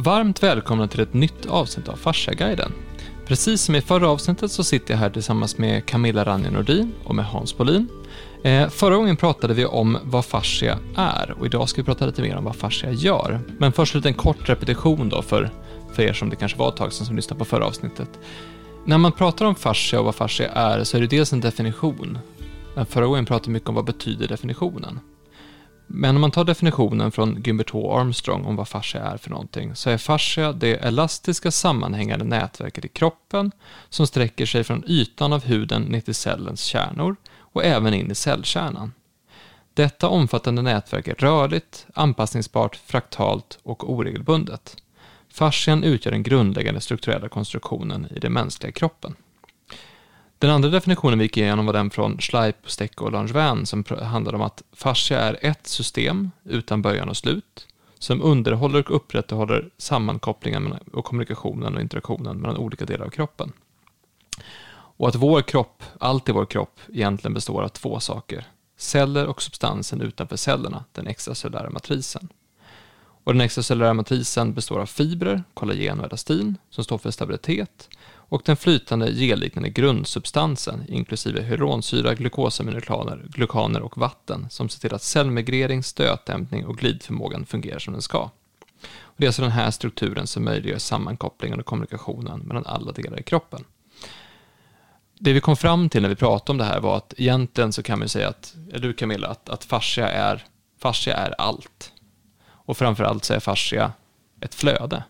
Varmt välkomna till ett nytt avsnitt av Fasciaguiden. Precis som i förra avsnittet så sitter jag här tillsammans med Camilla Ranje Nordin och med Hans Bolin. Eh, förra gången pratade vi om vad fascia är och idag ska vi prata lite mer om vad fascia gör. Men först en liten kort repetition då för, för er som det kanske var ett tag sedan som lyssnade på förra avsnittet. När man pratar om fascia och vad fascia är så är det dels en definition. Men förra gången pratade vi mycket om vad betyder definitionen. Men om man tar definitionen från Gymbert H. Armstrong om vad fascia är för någonting, så är fascia det elastiska sammanhängande nätverket i kroppen som sträcker sig från ytan av huden ner till cellens kärnor och även in i cellkärnan. Detta omfattande nätverk är rörligt, anpassningsbart, fraktalt och oregelbundet. Fascian utgör den grundläggande strukturella konstruktionen i den mänskliga kroppen. Den andra definitionen vi gick igenom var den från Schleip, Steck och Langevin som handlar om att fascia är ett system utan början och slut som underhåller och upprätthåller sammankopplingen och kommunikationen och interaktionen mellan olika delar av kroppen. Och att vår kropp, allt i vår kropp, egentligen består av två saker. Celler och substansen utanför cellerna, den extracellulära matrisen. Och den extracellulära matrisen består av fibrer, kollagen och elastin, som står för stabilitet, och den flytande gelliknande grundsubstansen, inklusive hyaluronsyra, glukosaminoklaner, glukaner och vatten, som ser till att cellmigrering, stötdämpning och glidförmågan fungerar som den ska. Och det är alltså den här strukturen som möjliggör sammankopplingen och kommunikationen mellan alla delar i kroppen. Det vi kom fram till när vi pratade om det här var att egentligen så kan man säga att, du Camilla, att, att fascia är, fascia är allt. Och framförallt så är fascia ett flöde.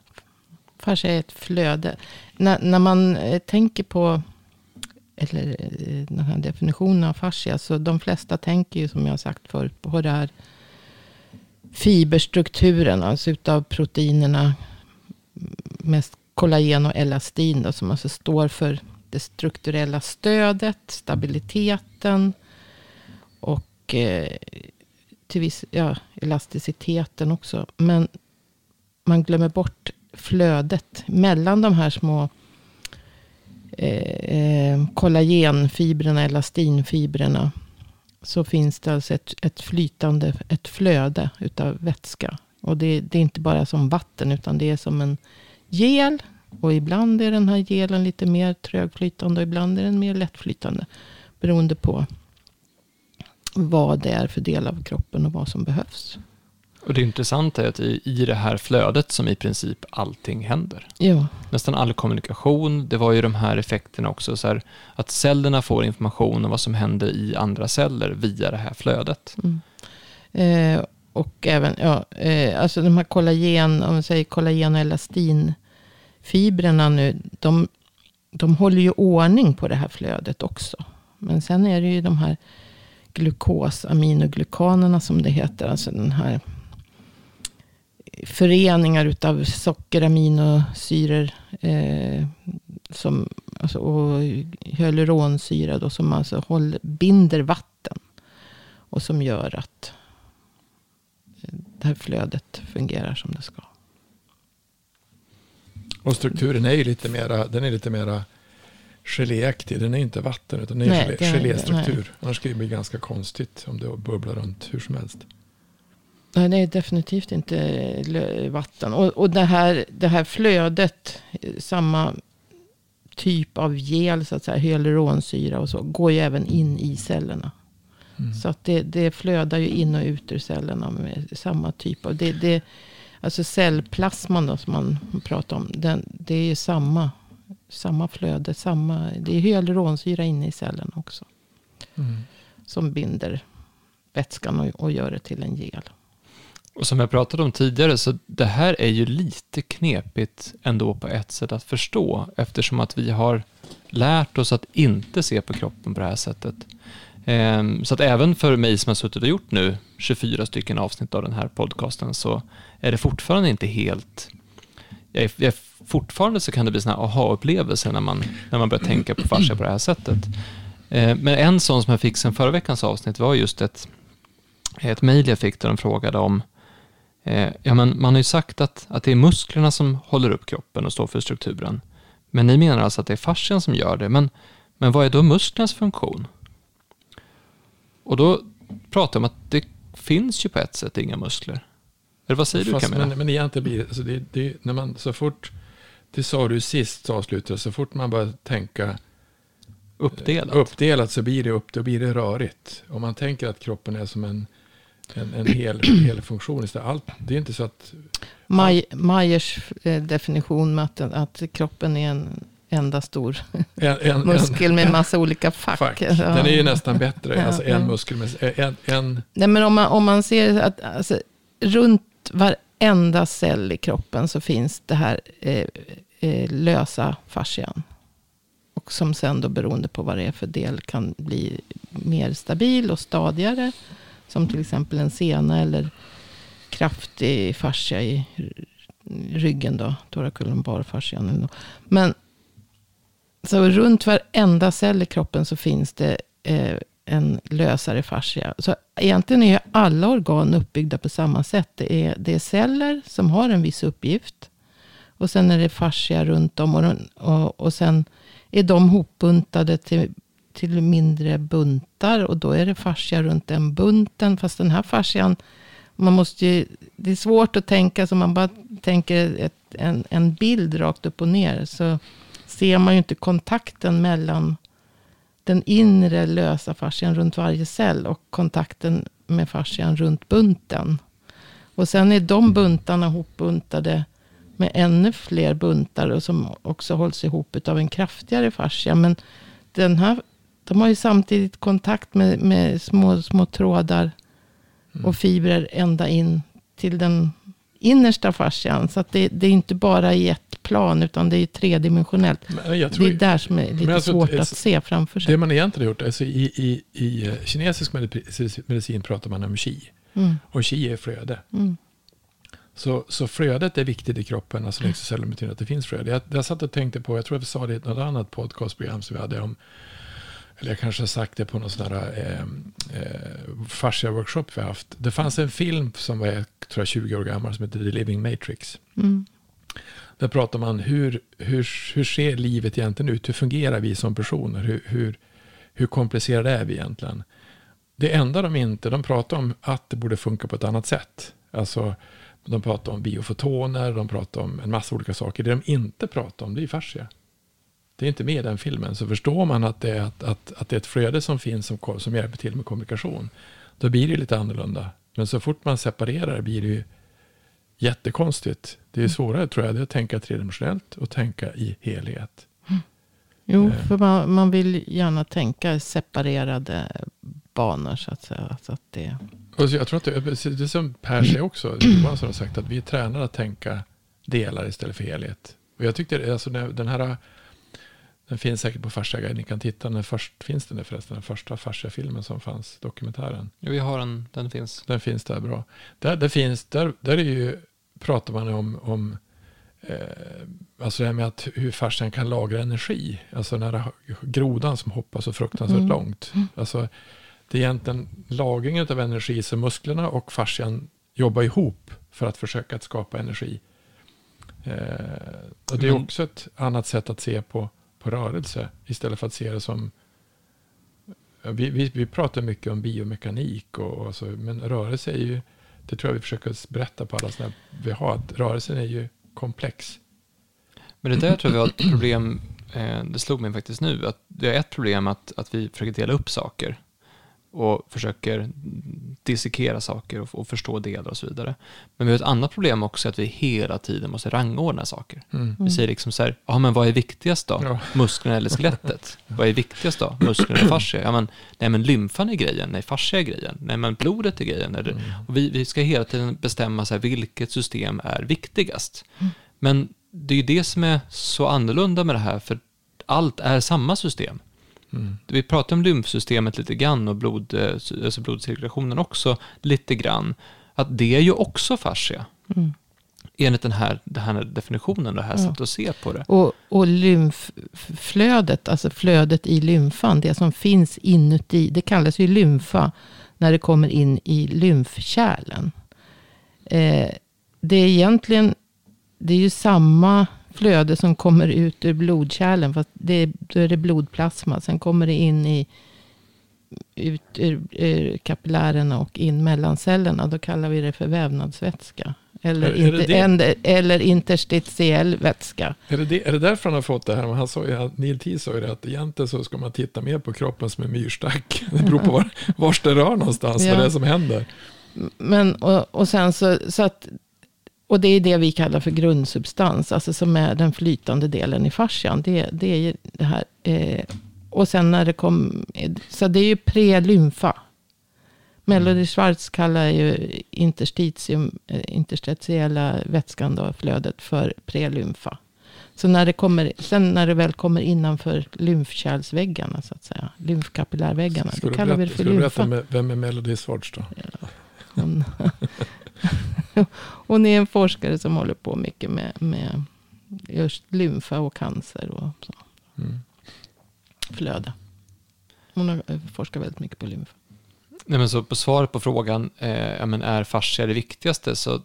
Fascia är ett flöde. När, när man eh, tänker på eller eh, den här definitionen av fascia. Så de flesta tänker ju som jag har sagt förut på det här fiberstrukturen. Alltså utav proteinerna. Mest kollagen och elastin. Då, som alltså står för det strukturella stödet. Stabiliteten. Och eh, till viss, ja, elasticiteten också. Men man glömmer bort flödet mellan de här små eh, eh, kollagenfibrerna, elastinfibrerna. Så finns det alltså ett, ett flytande, ett flöde utav vätska. Och det, det är inte bara som vatten, utan det är som en gel. Och ibland är den här gelen lite mer trögflytande och ibland är den mer lättflytande. Beroende på vad det är för del av kroppen och vad som behövs. Och det intressanta är att i, i det här flödet som i princip allting händer. Ja. Nästan all kommunikation, det var ju de här effekterna också, så här, att cellerna får information om vad som händer i andra celler via det här flödet. Mm. Eh, och även, ja, eh, alltså de här kollagen, om man säger kollagen och elastinfibrerna nu, de, de håller ju ordning på det här flödet också. Men sen är det ju de här glukosaminoglykanerna som det heter, alltså den här föreningar utav sockeraminosyror. Eh, som, alltså, och hyaluronsyra då, som alltså håller, binder vatten. Och som gör att det här flödet fungerar som det ska. Och strukturen är ju lite mera, den är lite mera geléaktig. Den är inte vatten utan den är nej, gelé, geléstruktur. Annars skulle det bli ganska konstigt om det bubblar runt hur som helst. Nej, det är definitivt inte vatten. Och, och det, här, det här flödet, samma typ av gel, så att säga, hyaluronsyra och så, går ju även in i cellerna. Mm. Så att det, det flödar ju in och ut ur cellerna med samma typ av... Det, det, alltså cellplasman då, som man pratar om. Den, det är ju samma, samma flöde. Samma, det är hyaluronsyra inne i cellerna också. Mm. Som binder vätskan och, och gör det till en gel. Och som jag pratade om tidigare, så det här är ju lite knepigt ändå på ett sätt att förstå, eftersom att vi har lärt oss att inte se på kroppen på det här sättet. Ehm, så att även för mig som har suttit och gjort nu 24 stycken avsnitt av den här podcasten så är det fortfarande inte helt... Jag är, jag är fortfarande så kan det bli sådana aha-upplevelser när man, när man börjar tänka på fascia på det här sättet. Ehm, men en sån som jag fick sen förra veckans avsnitt var just ett, ett mejl jag fick där de frågade om Eh, ja, men man har ju sagt att, att det är musklerna som håller upp kroppen och står för strukturen. Men ni menar alltså att det är fascian som gör det. Men, men vad är då musklernas funktion? Och då pratar jag om att det finns ju på ett sätt inga muskler. Eller vad säger Fast, du Camilla? Men, men egentligen blir alltså det, det, när man så fort, det sa du sist avslutade, så fort man börjar tänka uppdelat. uppdelat så blir det upp, då blir det rörigt. Om man tänker att kroppen är som en, en, en hel, hel funktion istället. Allt, det är inte så att... Maj, Meyers eh, definition med att, att kroppen är en enda stor En, en, muskel med massa olika fack. fack. Ja. Den är ju nästan bättre. Alltså en muskel med en, en Nej, men om man, om man ser att alltså, runt varenda cell i kroppen så finns det här eh, eh, lösa fascian. Och som sen då beroende på vad det är för del kan bli mer stabil och stadigare. Som till exempel en sena eller kraftig fascia i ryggen då. Thoraculumbar-fascian. Men så runt varenda cell i kroppen så finns det eh, en lösare fascia. Så egentligen är ju alla organ uppbyggda på samma sätt. Det är, det är celler som har en viss uppgift. Och sen är det fascia runt om. Och, och, och sen är de hopbuntade till, till mindre buntar. Och då är det fascia runt den bunten. Fast den här fascian, man måste ju, det är svårt att tänka så man bara tänker ett, en, en bild rakt upp och ner. Så ser man ju inte kontakten mellan den inre lösa fascian runt varje cell och kontakten med fascian runt bunten. Och sen är de buntarna hopbuntade med ännu fler buntar och som också hålls ihop av en kraftigare fascia. Men den här, de har ju samtidigt kontakt med, med små, små trådar och fibrer ända in till den innersta fascian. Så att det, det är inte bara i ett plan, utan det är tredimensionellt. Men jag tror, Det är där som är lite alltså, svårt att se framför sig. det man egentligen har gjort, alltså i, i, i eh, kinesisk medicin, pratar man om qi. Mm, Och qi är flöde. mm, Så, så flödet är viktigt i kroppen, alltså extracellular betyder att det finns flöde. Jag, jag satt och tänkte på, jag tror jag sa det i något annat podcastprogram som vi hade om, eller jag kanske har sagt det på någon sån här eh, eh, fascia-workshop vi har haft. Det fanns en film som var, jag tror jag, 20 år gammal som heter The Living Matrix. mm, Där pratar man hur, hur, hur ser livet egentligen ut? Hur fungerar vi som personer? Hur, hur, hur komplicerade är vi egentligen? Det enda de inte, de pratar om att det borde funka på ett annat sätt. Alltså, de pratar om biofotoner, de pratar om en massa olika saker. Det de inte pratar om, det är fascia. Det är inte med i den filmen. Så förstår man att det är, att, att, att det är ett flöde som finns som, som hjälper till med kommunikation. Då blir det lite annorlunda. Men så fort man separerar blir det ju jättekonstigt. Det är svårare tror jag, det är att tänka tredimensionellt och tänka i helhet. Jo, Eh. för man, man vill gärna tänka separerade banor så att säga. Så att det, Och så jag tror att det, det är som Per säger också, Johansson har sagt att vi är tränade att tänka delar istället för helhet. Och jag tyckte, alltså den här, den finns säkert på Fascia ni kan titta, den först, finns den där förresten, den första Fascia-filmen som fanns, dokumentären. Ja, vi har en, den finns. Den finns där bra. Där, där finns, där, där är ju, pratar man om, om eh, alltså det här med att hur fascian kan lagra energi. Alltså den här grodan som hoppar så fruktansvärt Mm. långt. Alltså det är egentligen lagringen av energi så musklerna och fascian jobbar ihop för att försöka att skapa energi. Eh, och det är Men- också ett annat sätt att se på, på rörelse istället för att se det som vi, vi, vi pratar mycket om biomekanik, och, och så, men rörelse är ju, det tror jag vi försöker berätta på alla sådana vi har, att rörelsen är ju komplex. Men det där tror jag vi har ett problem, eh, det slog mig faktiskt nu, att det är ett problem att, att vi försöker dela upp saker och försöker dissekera saker och, och förstå delar och så vidare. Men vi har ett annat problem också, att vi hela tiden måste rangordna saker. Mm. Vi säger liksom så här, ja men vad är viktigast då? Ja. Musklerna eller skelettet? vad är viktigast då? Musklerna eller fascia? Ja men, nej men lymfan är grejen, nej fascia är grejen, nej men blodet är grejen. Eller, Mm. och vi, vi ska hela tiden bestämma så här, vilket system är viktigast. Men det är ju det som är så annorlunda med det här, för allt är samma system. Mm. Vi pratar om lymfsystemet lite grann och blod, eh, alltså blodcirkulationen också lite grann. Att det är ju också fascia. Mm. Enligt den här, den här definitionen, det här Ja. sättet att se på det. Och, och lymfflödet, alltså flödet i lymfan, det som finns inuti, det kallas ju lymfa när det kommer in i lymfkärlen. Eh, det är egentligen, det är ju samma flöde som kommer ut ur blodkärlen, fast det är, då är det blodplasma. Sen kommer det in i, ut ur, ur kapillärerna och in mellan cellerna. Då kallar vi det för vävnadsvätska. Eller, Är- är det inte, det? en- eller interstitiell vätska. Är det, det, är det därför han har fått det här? Han sa ju, Neil T sa ju det att egentligen så ska man titta mer på kroppen som en myrstack. Det beror på var, vars det rör någonstans, Ja. vad det är som händer. Men, och, och sen så, så att, och det är det vi kallar för grundsubstans, alltså som är den flytande delen i fascian. Det, det är ju det här. Eh, och sen när det kom, så det är ju prelymfa. Melody Schwartz kallar ju interstitium, eh, interstitiella vätskan då, flödet för prelymfa. Så när det kommer, sen när det väl kommer innanför lymfkärlsväggarna, så att säga, lymfkapillärväggarna, då kallar vi det berätta, för ska du berätta lymfa. med, vem är Melody Schwartz då? Hon, hon är en forskare som håller på mycket med, med just lymfa och cancer och så, Mm. flöde. Hon har eh, forskat väldigt mycket på lymfa. Nej, men så på svaret på frågan, eh, men är fascia det viktigaste? Så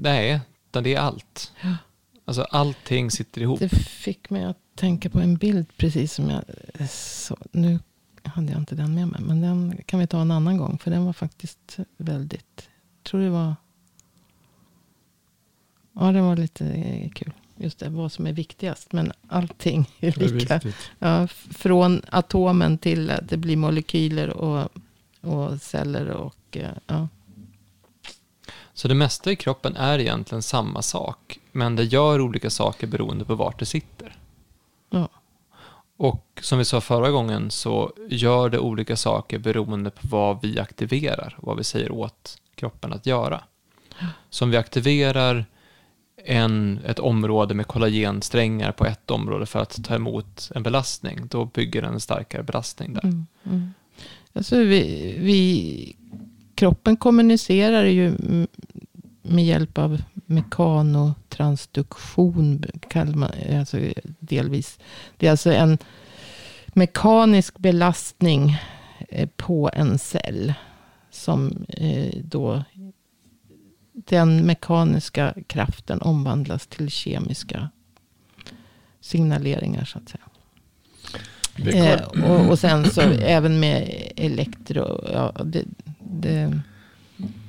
nej, utan det är allt. Ja. Alltså allting sitter ihop. Det fick mig att tänka på en bild precis som jag eh, så, Nu hade jag inte den med mig. Men den kan vi ta en annan gång. För den var faktiskt väldigt, jag tror det var. Ja, den var lite eh, kul. Just det, vad som är viktigast. Men allting är Det är lika. viktigt. Ja, från atomen till att det blir molekyler och, och celler och eh, ja. Så det mesta i kroppen är egentligen samma sak, men det gör olika saker beroende på vart det sitter. ja. Och som vi sa förra gången så gör det olika saker beroende på vad vi aktiverar, vad vi säger åt kroppen att göra. Så om vi aktiverar en, ett område med kollagensträngar på ett område för att ta emot en belastning, då bygger den en starkare belastning där. Mm, mm. Alltså vi, vi, kroppen kommunicerar ju med hjälp av mekanotransduktion. Man, alltså delvis. Det är alltså en mekanisk belastning eh, på en cell. Som eh, då den mekaniska kraften omvandlas till kemiska signaleringar så att säga. Eh, och, och sen så även med elektro. Ja, det, det,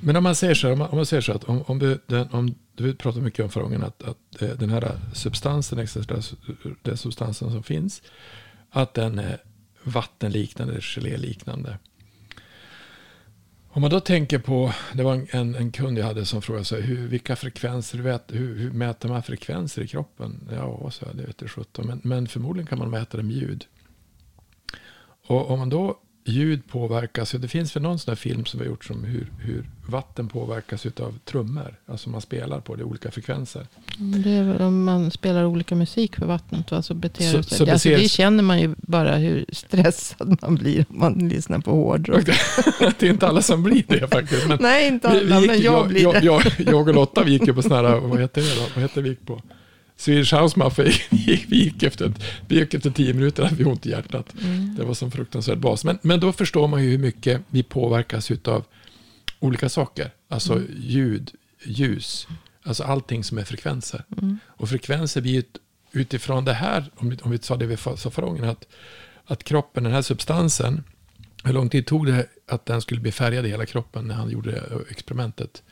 Men om man säger så här, om man, om man säger så att om, om, du, den, om du pratade mycket om förra gången att, att eh, den här substansen, den substansen som finns, att den är vattenliknande, geléliknande. Om man då tänker på, det var en, en, kund jag hade som frågade sig, hur, vilka frekvenser, vet, hur, hur mäter man frekvenser i kroppen? Ja, så det vet jag men, men förmodligen kan man mäta det med ljud. Och om man då ljud påverkas, det finns väl någon sån här film som vi har gjort som hur, hur vatten påverkas av trummor, alltså man spelar på det, olika frekvenser. det är väl om man spelar olika musik för vattnet. Va, så beter Så- det sig. så det alltså, det känner man ju bara hur stressad man blir om man lyssnar på hårdrock. det är inte alla som blir det faktiskt. Men Nej, inte vi- vi alla, gick- men jag blir jag, det. jag, jag och Lotta vi gick ju på sådana här, vad heter det då? Vad heter vi gick på? Swedish House Mafia, vi gick, efter, vi gick efter tio minuter, hade vi ont i hjärtat. Mm. Det var som fruktansvärd bas. Men, men då förstår man ju hur mycket vi påverkas av olika saker. Alltså Mm. ljud, ljus, alltså allting som är frekvenser. Mm. Och frekvenser blir utifrån det här, om vi, om vi sa det vi sa förra gången, att, att kroppen, den här substansen, hur lång tid tog det att den skulle bli färgad i hela kroppen när han gjorde experimentet?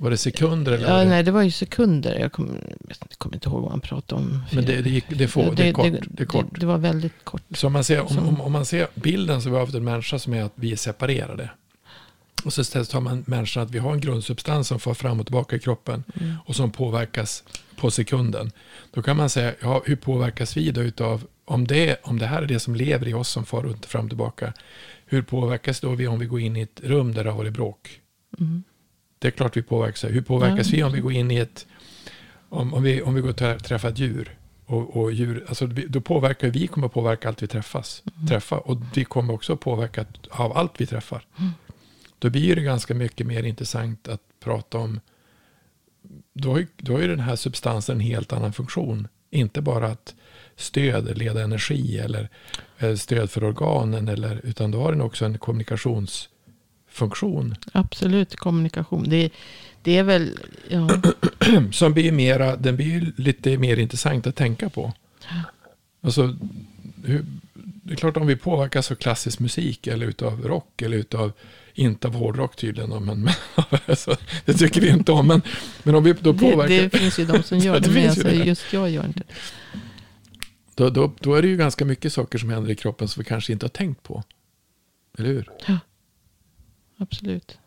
Var det sekunder eller? Ja, det, nej, det var ju sekunder. Jag kommer, jag kommer inte ihåg vad han pratade om. men det, det, gick, det, får, det, är kort, det, är kort. Det, var väldigt kort. Så om man, ser, om, Som- om, om man ser bilden så har vi haft en människa som är att vi är separerade. Och så istället har man människan att vi har en grundsubstans som far fram och tillbaka i kroppen Mm. och som påverkas på sekunden. Då kan man säga, ja, hur påverkas vi då utav, om det, om det här är det som lever i oss som far runt fram och tillbaka, hur påverkas då vi om vi går in i ett rum där det har varit bråk? Mm. Det är klart vi påverkas. Hur påverkas Ja. vi om vi går in i ett, om, om, vi, om vi går och trä- träffar ett djur? Och, och djur, alltså då påverkar vi kommer påverka allt vi träffas, träffar. Och vi kommer också påverka av allt vi träffar. Då blir det ganska mycket mer intressant att prata om, då har, ju, då har ju den här substansen en helt annan funktion. Inte bara att stöd, leda energi eller eh, stöd för organen, eller, utan då har den också en kommunikationsfunktion. Absolut, kommunikation. Det, det är väl, ja, som blir mera, den blir ju lite mer intressant att tänka på. Alltså, hur, det är klart om vi påverkas av klassisk musik eller utav rock eller utav, inte av hårdrock tydligen, men, men alltså, det tycker vi inte om. Men, men om vi då påverkar... Det, det finns ju de som gör Det det, men alltså, just jag gör inte. Då, då, då är det ju ganska mycket saker som händer i kroppen som vi kanske inte har tänkt på. Eller hur? Absolut.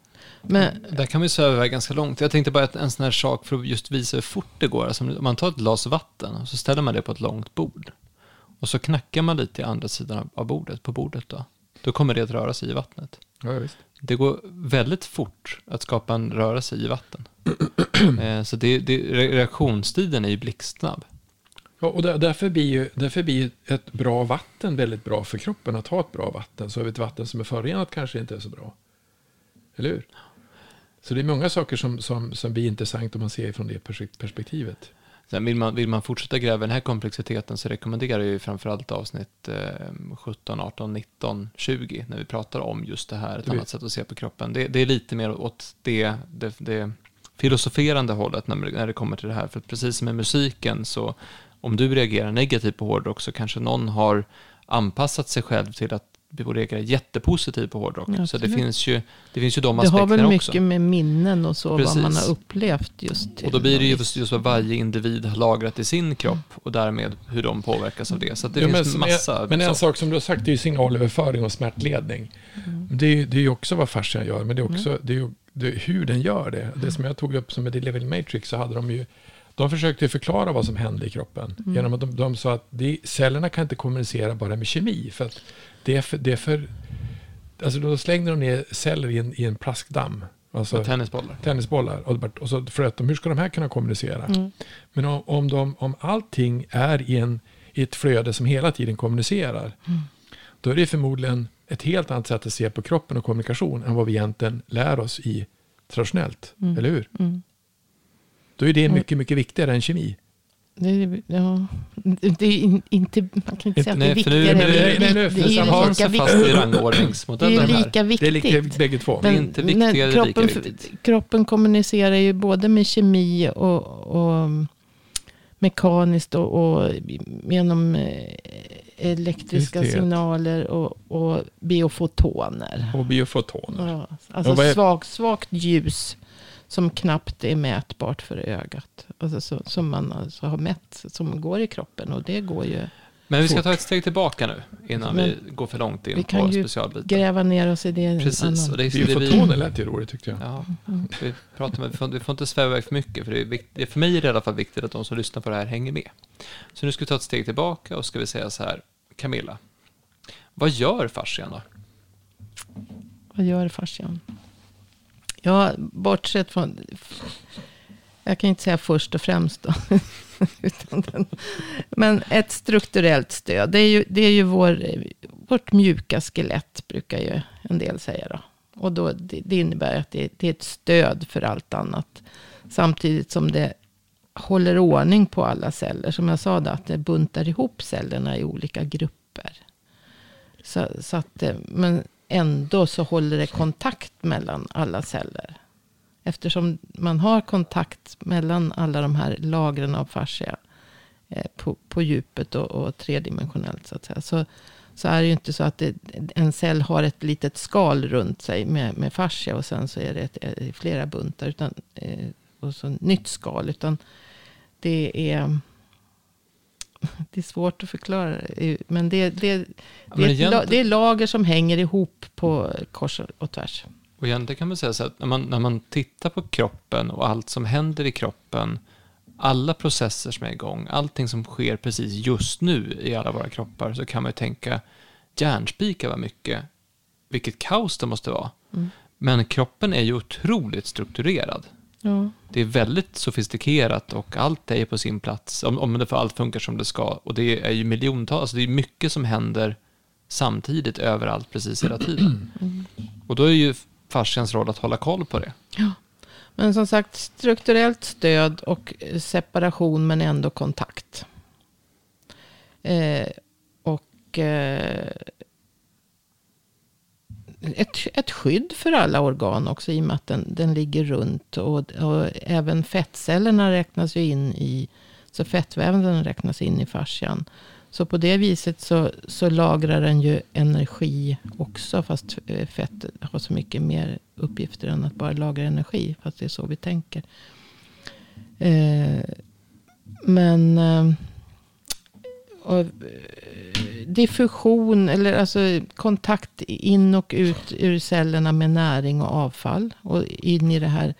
Men Där kan vi iväg ganska långt. Jag tänkte bara att en sån här sak för att just visa hur fort det går. Alltså om man tar ett glas vatten och så ställer man det på ett långt bord. Och så knackar man lite i andra sidan av bordet, på bordet då. Då kommer det att röra sig i vattnet. Ja, visst. Det går väldigt fort att skapa en rörelse i vatten. eh, så det, det, re- reaktionstiden är ju blixtsnabb. Ja, och där, därför, blir ju, därför blir ett bra vatten väldigt bra för kroppen att ha ett bra vatten. Så har vi ett vatten som är förorenat kanske inte är så bra. Eller hur? Så det är många saker som, som, som blir intressant om man ser från det pers- perspektivet. Sen vill man, vill man fortsätta gräva den här komplexiteten så rekommenderar jag ju framförallt avsnitt eh, 17, 18, 19, 20 när vi pratar om just det här, ett annat sätt att se på kroppen. Det, det är lite mer åt det, det, det filosoferande hållet när, när det kommer till det här. För precis som med musiken så om du reagerar negativt på hårdrock så kanske någon har anpassat sig själv till att vi reagerar jättepositivt på hårdrock. Så det finns ju det finns ju de det har väl aspekterna mycket också. med minnen och så, vad man Precis. har upplevt just. till Och då blir det ju just, just vad varje individ har lagrat i sin kropp och därmed hur de påverkas av det. Så att det Ja, finns men, massa. men en så. sak som du har sagt är ju signalöverföring och smärtledning. Det, är, ju- det är ju också vad fascian gör, men det är också det är ju, det är hur den gör det. Det som jag tog upp som med Delivery Matrix så hade de ju de försökte förklara vad som hände i kroppen. Genom att de, de sa att det, cellerna kan inte kommunicera bara med kemi. För att det är för, det är för alltså då slängde de ner celler i en, i en plaskdamm. Alltså, tennisbollar. tennisbollar. Och, och så fröt de, hur ska de här kunna kommunicera? Mm. Men om, om, de, om allting är i, en, i ett flöde som hela tiden kommunicerar, då är det förmodligen ett helt annat sätt att se på kroppen och kommunikation än vad vi egentligen lär oss i traditionellt. Mm. Eller hur? Mm. Då är det Mm. mycket, mycket viktigare än kemi. Det, är- ja, det är in, inte, man kan inte säga att det är nu- viktigare. men det- nej, nu- det, är ju lika viktigt. fast i Det är lika Det är viktigt. lika, bägge två. Det är inte viktigare, det är lika kroppen, viktigt. kroppen kommunicerar ju både med kemi och, och mekaniskt och, och genom eh, elektriska signaler och, och biofotoner. Och biofotoner. Ja, alltså Och vad är- svag, svagt ljus som knappt är mätbart för ögat. Alltså, så, som man alltså har mätt, som går i kroppen. Och det går ju Men vi ska fort. ta ett steg tillbaka nu innan Men vi går för långt in vi på kan ju specialbiten. gräva ner oss i det. Precis, annan- och det är det Biofotoner vi... lät ju roligt tyckte jag. Ja, vi, pratar med, vi, får, vi får inte sväva iväg för mycket, för det är vikt, det är för mig är det i alla fall viktigt att de som lyssnar på det här hänger med. Så nu ska vi ta ett steg tillbaka och ska vi säga så här, Camilla, vad gör fascian då? Vad gör fascian? Ja, bortsett från... Jag kan inte säga först och främst då. Utan den, men ett strukturellt stöd. Det är ju, det är ju vår, vårt mjuka skelett, brukar ju en del säga. Då. Och då, det, det innebär att det, det är ett stöd för allt annat. Samtidigt som det håller ordning på alla celler. Som jag sa, då, att det buntar ihop cellerna i olika grupper. Så, så att, eh, men ändå så håller det kontakt mellan alla celler. Eftersom man har kontakt mellan alla de här lagren av fascia eh, på, på djupet och, och tredimensionellt så att säga. Så, så är det ju inte så att det, en cell har ett litet skal runt sig med, med fascia och sen så är det ett, eh, flera buntar utan, eh, och så nytt skal. Utan det är, det är svårt att förklara. Men det, det, det, Ja, är, men la, egentligen- det är lager som hänger ihop på kors och tvärs. Och egentligen kan man säga så att när man, när man tittar på kroppen och allt som händer i kroppen, alla processer som är igång, allting som sker precis just nu i alla våra kroppar, så kan man ju tänka, järnspikar vad mycket, vilket kaos det måste vara. Mm. Men kroppen är ju otroligt strukturerad. Ja. Det är väldigt sofistikerat och allt är på sin plats, om, om det för allt funkar som det ska. Och det är ju miljontals, alltså det är mycket som händer samtidigt överallt precis hela tiden. Och då är ju fascians roll att hålla koll på det. Men som sagt, strukturellt stöd och separation men ändå kontakt. Eh, och eh, ett, ett skydd för alla organ också i och med att den, den ligger runt. Och, och även fettcellerna räknas ju in i, så fettvävnaden räknas in i fascian. Så på det viset så, så lagrar den ju energi också. Fast eh, fett har så mycket mer uppgifter än att bara lagra energi. Fast det är så vi tänker. Eh, men eh, diffusion, eller alltså kontakt in och ut ur cellerna med näring och avfall. Och in i det här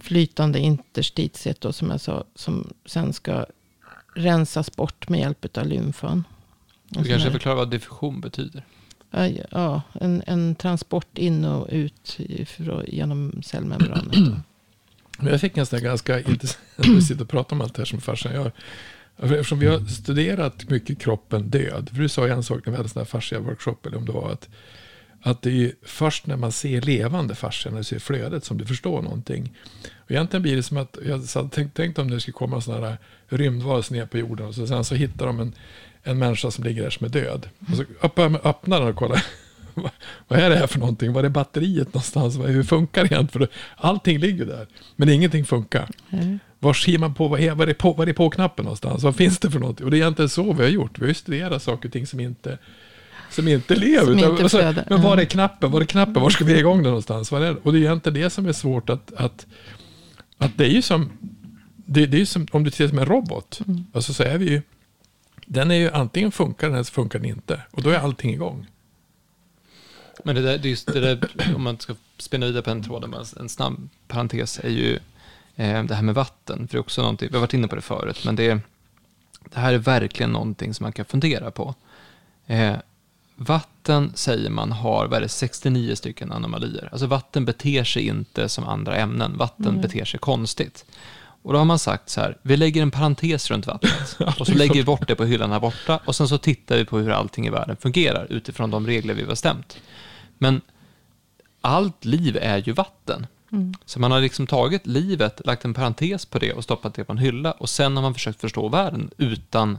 flytande interstitiet då, som jag sa. Som sen ska rensas bort med hjälp av lymfan. Du kanske förklarar vad diffusion betyder? Ja, en, en transport in och ut genom cellmembranet. Men jag fick en sån här ganska intressant, vi sitter och pratar om allt det här som farsan gör. Alltså, eftersom vi har studerat mycket kroppen död. För du sa ju en sak när vi hade sån här fascia-workshop, eller om det var att, att det är först när man ser levande fascia, när du ser flödet, som du förstår någonting. Och egentligen blir det som att, jag tänkte tänkt om det skulle komma sådana här rymdvarelser ner på jorden, och så, sen så hittar de en, en människa som ligger där som är död. Och så öppnar den och kollar vad är det här för någonting? Var är batteriet någonstans? Hur funkar det egentligen? För allting ligger där, men ingenting funkar. Mm. Var ser man på, vad är, vad är på, vad är på knappen någonstans? Vad finns det för någonting? Och det är egentligen så vi har gjort. Vi har ju studerat saker och ting som inte, som inte lever. Som utan, inte så, men var är knappen? Var är knappen? Var ska vi igång den någonstans? Var är det? Och det är egentligen det som är svårt att, att, att det är ju som, det, det är som om du tittar som en robot. Mm. Alltså så är vi ju, den är ju antingen funkar den eller så funkar den inte. Och då är allting igång. Men det där, det just det där, om man ska spinna vidare på den tråden, en snabb parentes är ju det här med vatten. För det är också någonting, vi har varit inne på det förut, men det, det här är verkligen någonting som man kan fundera på. Eh, vatten säger man har, vad är det, 69 stycken anomalier. Alltså vatten beter sig inte som andra ämnen, vatten mm. beter sig konstigt. Och då har man sagt så här, vi lägger en parentes runt vattnet och så lägger vi bort det på hyllan här borta och sen så tittar vi på hur allting i världen fungerar utifrån de regler vi har bestämt. Men allt liv är ju vatten. Mm. Så man har liksom tagit livet, lagt en parentes på det och stoppat det på en hylla och sen har man försökt förstå världen utan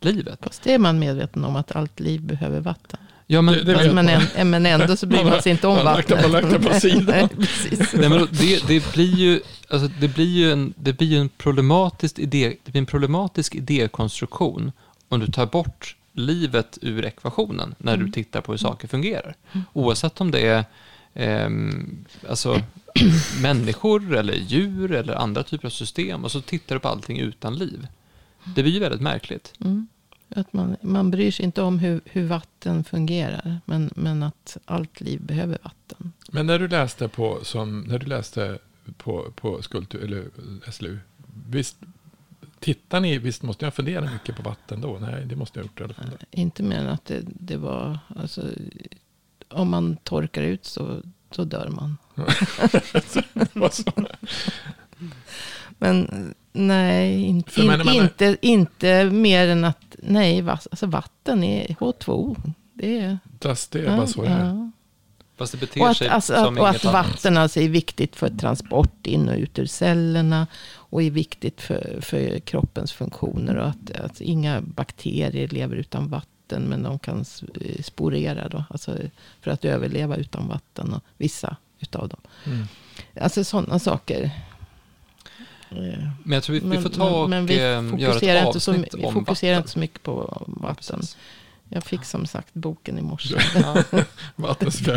livet. Fast det är man medveten om att allt liv behöver vatten. Ja, men, det, det men, men, men ändå så bryr man sig inte om vattnet. Man lagt det på sidan. Nej, men det, det, blir ju, alltså, det blir ju en, det blir en problematisk idé, det blir en problematisk idékonstruktion om du tar bort livet ur ekvationen när mm. du tittar på hur saker fungerar. Mm. Oavsett om det är eh, alltså, människor eller djur eller andra typer av system och så tittar du på allting utan liv. Det blir ju väldigt märkligt. Mm. Att man, man bryr sig inte om hur, hur vatten fungerar, men, men att allt liv behöver vatten. Men när du läste på, som, när du läste på, på Skulptur, eller SLU, visst Tittar ni, visst måste jag fundera mycket på vatten då? Nej, det måste jag ha gjort i alla fall. Inte mer än att det, det var, alltså, om man torkar ut så, så dör man. Men nej, inte, in, menar, inte, inte mer än att, nej, alltså vatten är H2O. Det är, det är bara så det är. Ja. Fast det beter och att, sig alltså, som och att vatten alltså är viktigt för transport in och ut ur cellerna. Och är viktigt för, för kroppens funktioner. Och att, att inga bakterier lever utan vatten. Men de kan sporera då. Alltså för att överleva utan vatten. Och vissa utav dem. Mm. Alltså sådana saker. Men jag tror vi, vi får ta och men, men vi eh, göra ett avsnitt så, Vi fokuserar inte så mycket på vatten. Jag fick som sagt boken i morse. Ja.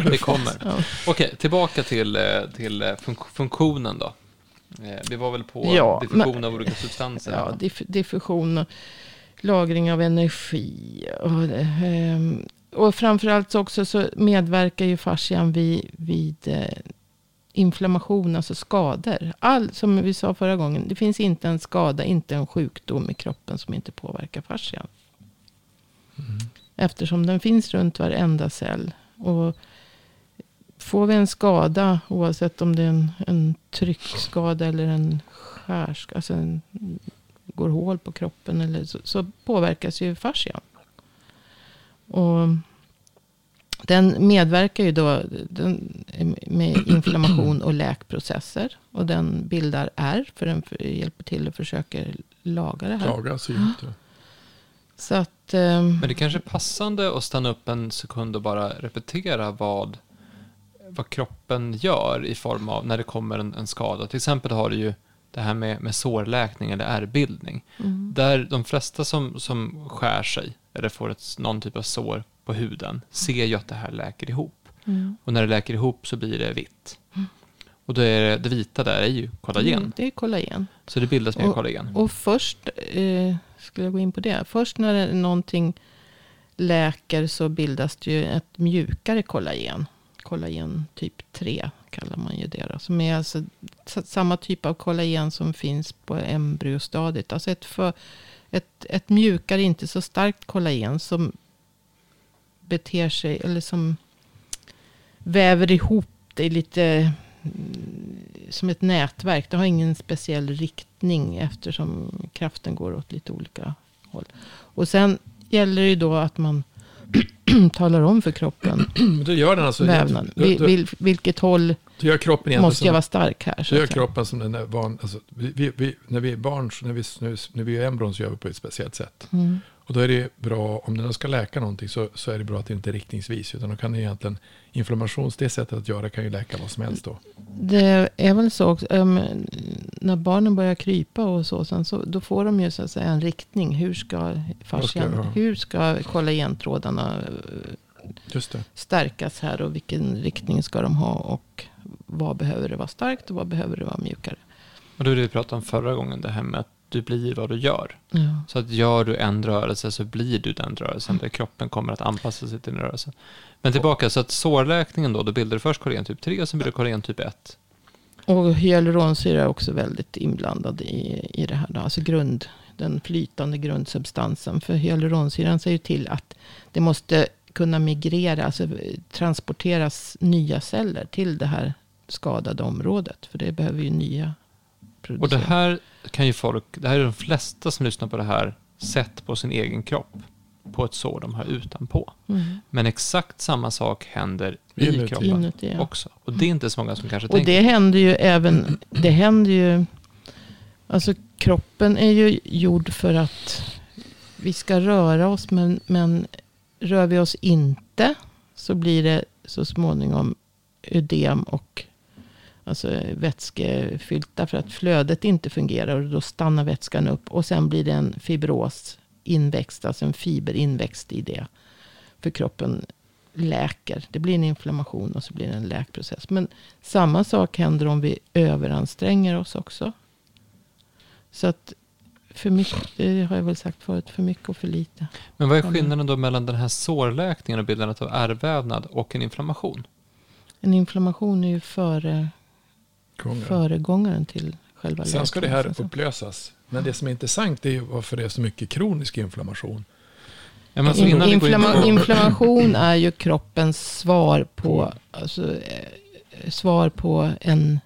det kommer. Ja. Okej, tillbaka till, eh, till eh, funktionen då. Eh, vi var väl på ja, diffusion men, av olika substanser. Ja, diff diffusion och lagring av energi. Och, ehm, och framförallt också så medverkar ju fascian vid, vid inflammation, alltså skador. All, som vi sa förra gången, det finns inte en skada, inte en sjukdom i kroppen som inte påverkar fascian. Mm. Eftersom den finns runt varenda cell. Och får vi en skada, oavsett om det är en, en tryckskada eller en skärskada, alltså en, går hål på kroppen, eller så, så påverkas ju fascian. Och den medverkar ju då den, med inflammation och läkprocesser. Och den bildar R, för den hjälper till och försöker laga det här. Laga symptom. Så att, um... Men det kanske är passande att stanna upp en sekund och bara repetera vad, vad kroppen gör i form av när det kommer en, en skada. Till exempel har du ju det här med, med sårläkning eller ärrbildning. Mm. Där de flesta som, som skär sig eller får ett, någon typ av sår på huden ser ju att det här läker ihop. Mm. Och när det läker ihop så blir det vitt. Och då är det, det vita där är ju kollagen. Mm, det är kollagen. Så det bildas mer kollagen. Och först, eh, skulle jag gå in på det. Först när det, någonting läker så bildas det ju ett mjukare kollagen. Kollagen typ 3 kallar man ju det. Då, som är alltså samma typ av kollagen som finns på embryostadiet. Alltså ett, för, ett, ett mjukare, inte så starkt kollagen som beter sig, eller som väver ihop det lite mm, som ett nätverk. Det har ingen speciell riktning eftersom kraften går åt lite olika håll. Och sen gäller det ju då att man talar om för kroppen, Då gör den alltså... vävnaden, Då, vil, då, vil, vilket håll då gör kroppen måste som, jag vara stark här. så då gör kroppen som den är van... Alltså, vi, vi, vi, när vi är barn, när vi, när vi, är embryon så gör vi på ett speciellt sätt. Mm. Och då är det bra, om den ska läka någonting så, så är det bra att det inte är riktningsvis. Utan då kan det egentligen, inflammations, det sättet att göra kan ju läka vad som helst då. Det är väl så också, um, när barnen börjar krypa och så, sen så, då får de ju så att säga en riktning. Hur ska fascian, ja. hur ska kollagentrådarna eh, Just det. stärkas här och vilken riktning ska de ha och vad behöver det vara starkt och vad behöver det vara mjukare. Och det vi pratade om förra gången, det här med att du blir vad du gör. Ja. Så att gör du en rörelse så blir du den rörelsen, där kroppen kommer att anpassa sig till den rörelsen. Men tillbaka, så att sårläkningen då, då bildar du först kollagen typ 3 och sen bildar du kollagen typ 1. Och hyaluronsyra är också väldigt inblandad i, i det här. Då. Alltså grund, den flytande grundsubstansen. För hyaluronsyran säger till att det måste kunna migrera, alltså transporteras nya celler till det här skadade området. För det behöver ju nya Och det här kan ju folk, det här är de flesta som lyssnar på det här, sett på sin egen kropp. På ett sår de har utanpå. Mm. Men exakt samma sak händer i Inuti. kroppen Inuti, ja. också. Och det är inte så många som kanske Och tänker. det händer ju även, det händer ju, alltså kroppen är ju gjord för att vi ska röra oss, men, men rör vi oss inte så blir det så småningom ödem och alltså vätskefyllt. Därför att flödet inte fungerar och då stannar vätskan upp. Och sen blir det en fibros inväxt, alltså en fiber inväxt i det. För kroppen läker. Det blir en inflammation och så blir det en läkprocess. Men samma sak händer om vi överanstränger oss också. Så att för mycket, det har jag väl sagt förut, för mycket och för lite. Men vad är skillnaden då mellan den här sårläkningen och bildandet av ärrvävnad och en inflammation? En inflammation är ju före, föregångaren till själva Sen ska det här läkningen, upplösas. Men det som är intressant är varför det är så mycket kronisk inflammation. Ja, alltså inflamma, på- inflammation är ju kroppens svar på, alltså, eh, svar på en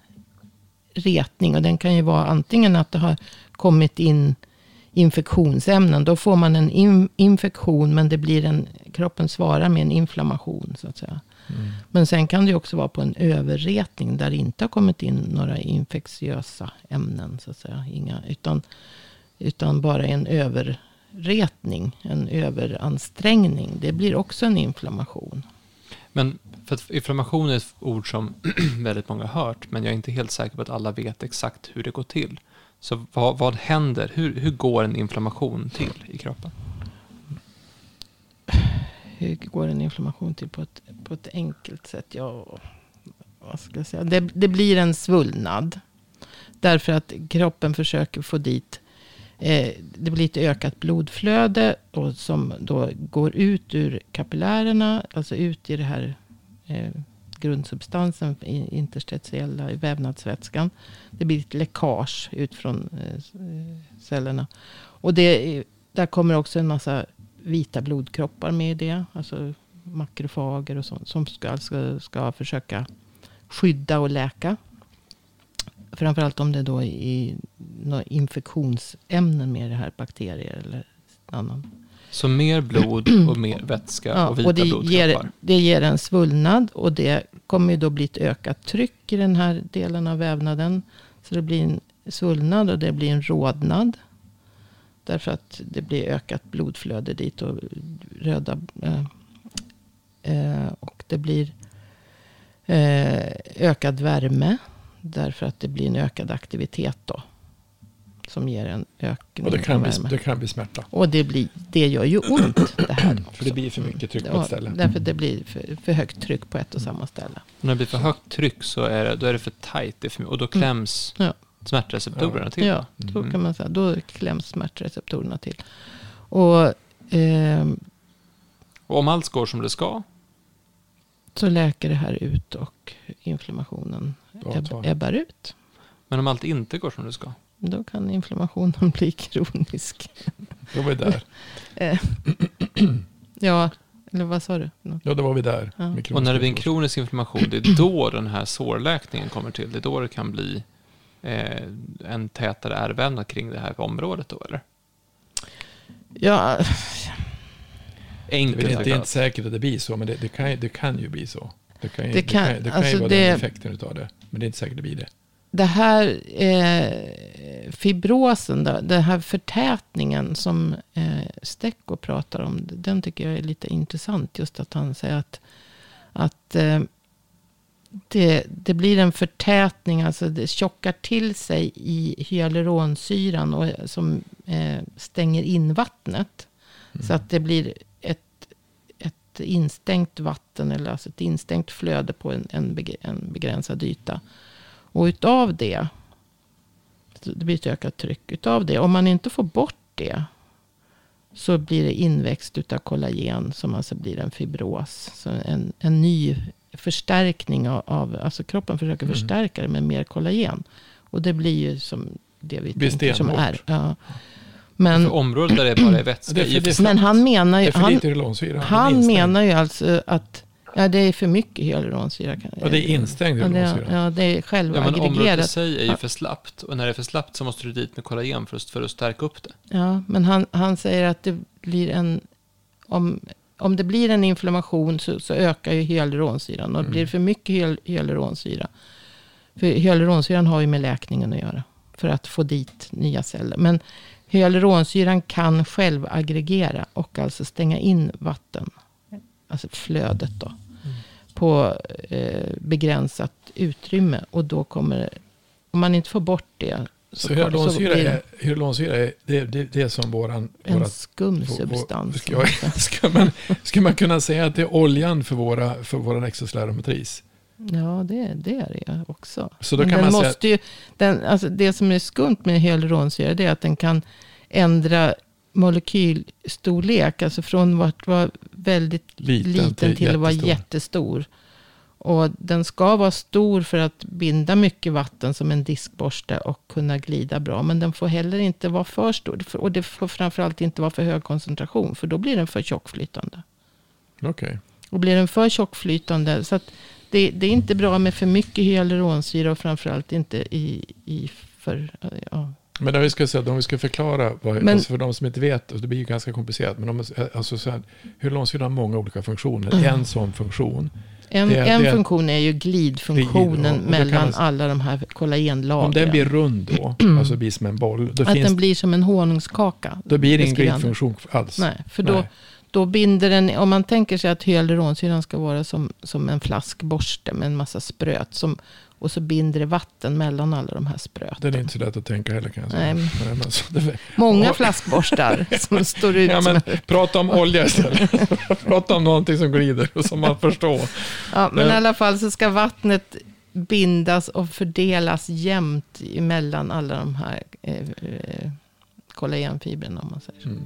retning. Och den kan ju vara antingen att det har kommit in infektionsämnen. Då får man en in, infektion men det blir en, kroppen svarar med en inflammation. så att säga. Mm. Men sen kan det också vara på en överretning där det inte har kommit in några infektiösa ämnen. Så att säga. Inga, utan, utan bara en överretning, en överansträngning. Det blir också en inflammation. Men för att inflammation är ett ord som väldigt många har hört, men jag är inte helt säker på att alla vet exakt hur det går till. Så vad, vad händer? Hur, hur går en inflammation till i kroppen? Hur går en inflammation till på ett, på ett enkelt sätt? Ja, vad ska jag säga? Det, det blir en svullnad. Därför att kroppen försöker få dit eh, det blir ett ökat blodflöde och som då går ut ur kapillärerna, alltså ut i det här eh, grundsubstansen, interstitiella i vävnadsvätskan. Det blir ett läckage ut från eh, eh cellerna. Och det, där kommer också en massa vita blodkroppar med i det. Alltså makrofager och sånt. Som ska, ska, ska försöka skydda och läka. Framförallt om det då är i några infektionsämnen med det här. Bakterier eller annan. Så mer blod och mer vätska Ja, och vita och det blodkroppar. ger, det ger en svullnad. Och det kommer ju då bli ett ökat tryck i den här delen av vävnaden. Så det blir en svullnad och det blir en rodnad. Därför att det blir ökat blodflöde dit och röda. Eh, eh, och det blir eh, ökad värme. Därför att det blir en ökad aktivitet då. som ger en ökning Och det kan, av bli, värme. det kan bli smärta. Och det, blir, det gör ju ont det här. För det blir för mycket tryck på ett ställe. Därför det blir för, för högt tryck på ett och samma ställe. När det blir för högt tryck så är det, då är det för tajt det är för, och då kläms Ja. Smärtreceptorerna till. Ja, då Mm. kan man säga. Då kläms smärtreceptorerna till. Och ehm, Och om allt går som det ska, så läker det här ut och inflammationen ebbar ut. men om allt inte går som det ska. Då kan inflammationen bli kronisk. Då var vi där. Eh, ja, eller vad sa du? Nå- Ja, då var vi där. Ja. Och när det blir en kronisk kronisk inflammation, det är då den här sårläkningen kommer till. Det är då det kan bli eh, en tätare ärrvävnad kring det här området då, eller? Ja, Det är Enkelt inte, det är inte säkert att det blir så, men det, det, kan, ju- det kan ju bli så. Det kan ju, Det det kan- kan, det kan, alltså ju vara det- den effekten utav det. Men det är inte säkert det blir det. det här eh, fibrosen, då, den här förtätningen som eh, Stecco pratar om. Den tycker jag är lite intressant. Just att han säger att, att eh, det, det blir en förtätning. Alltså det tjockar till sig i hyaluronsyran. Och, som eh, stänger in vattnet. Mm. Så att det blir ett, ett instängt vatten. Eller alltså ett instängt flöde på en, en, en begränsad yta. Och utav det, det blir ett ökat tryck. Utav det, om man inte får bort det. Så blir det inväxt utav kollagen. Som alltså blir en fibros. Så en, en ny förstärkning av, av, alltså kroppen försöker Mm. förstärka det med mer kollagen. Och det blir ju som det vi Blir tänker som är. Ja. Men, För området där det bara är vätska Det är för men han menar ju, han, han instängd. menar ju alltså att ja, det är för mycket hyaluronsyra. Ja, det är instängd Ja, det, hyalonsyra. ja, det är Ja, men självaggregerat. området i sig är ju Ja. för slappt. Och när det är för slappt så måste du dit med kollagen för att, för att stärka upp det. Ja, men han, han säger att det blir en... Om, om det blir en inflammation så, så ökar ju hyaluronsyran. Och Mm. blir det för mycket hyal, hyaluronsyra. För hyaluronsyran har ju med läkningen att göra. För att få dit nya celler. Men hyaluronsyran kan själv aggregera. Och alltså stänga in vatten. Alltså flödet då. På eh, begränsat utrymme. Och då kommer... Om man inte får bort det. Så hyalonsyra det är, hyalonsyra är, det, det, det är som våran... en vårat- skum vår- substans. Ska, jag- ska, man, ska man kunna säga att det är oljan för våra, för våran exosklerometris? Ja, det, det är det också. Så då Men kan man säga... måste ju, den, alltså det som är skumt med hyaluronsyra det är att den kan ändra molekylstorlek. Alltså från att vara väldigt Liten liten, till till, att vara jättestor. Och den ska vara stor för att binda mycket vatten som en diskborste och kunna glida bra. Men den får heller inte vara för stor. Och det får framförallt inte vara för hög koncentration. För då blir den för tjockflytande. Okej. Och blir den för tjockflytande. Så det, det är inte bra med för mycket hyaluronsyra. Och framförallt inte i, i för... Ja. Men om vi ska, säga, om vi ska förklara, vad, Men- alltså för de som inte vet, det blir ju ganska komplicerat, men om, alltså, så här, hyalonsyra har många olika funktioner. Mm. En sån funktion, En, Det- en det- funktion är ju glidfunktionen Glid, mellan man- alla de här kollagenlagren. om den blir rund då, alltså blir som en boll, då, att finns, den blir som en honungskaka. då blir det ingen glidfunktion alls. Nej, för då, Nej. då binder den, om man tänker sig att hyaluronsyran ska vara som, som en flaskborste med en massa spröt. Som, och så binder det vatten mellan alla de här spröten. Den är inte så lätt att tänka heller kan jag säga. Nej. Men alltså, det, Många flaskborstar som står ut. ja, men, en- prata om olja istället. prata om någonting som glider och som man förstår. Ja, men i Men- alla fall så ska vattnet bindas och fördelas jämnt mellan alla de här eh, eh, kollagenfibrerna om man säger så. Mm.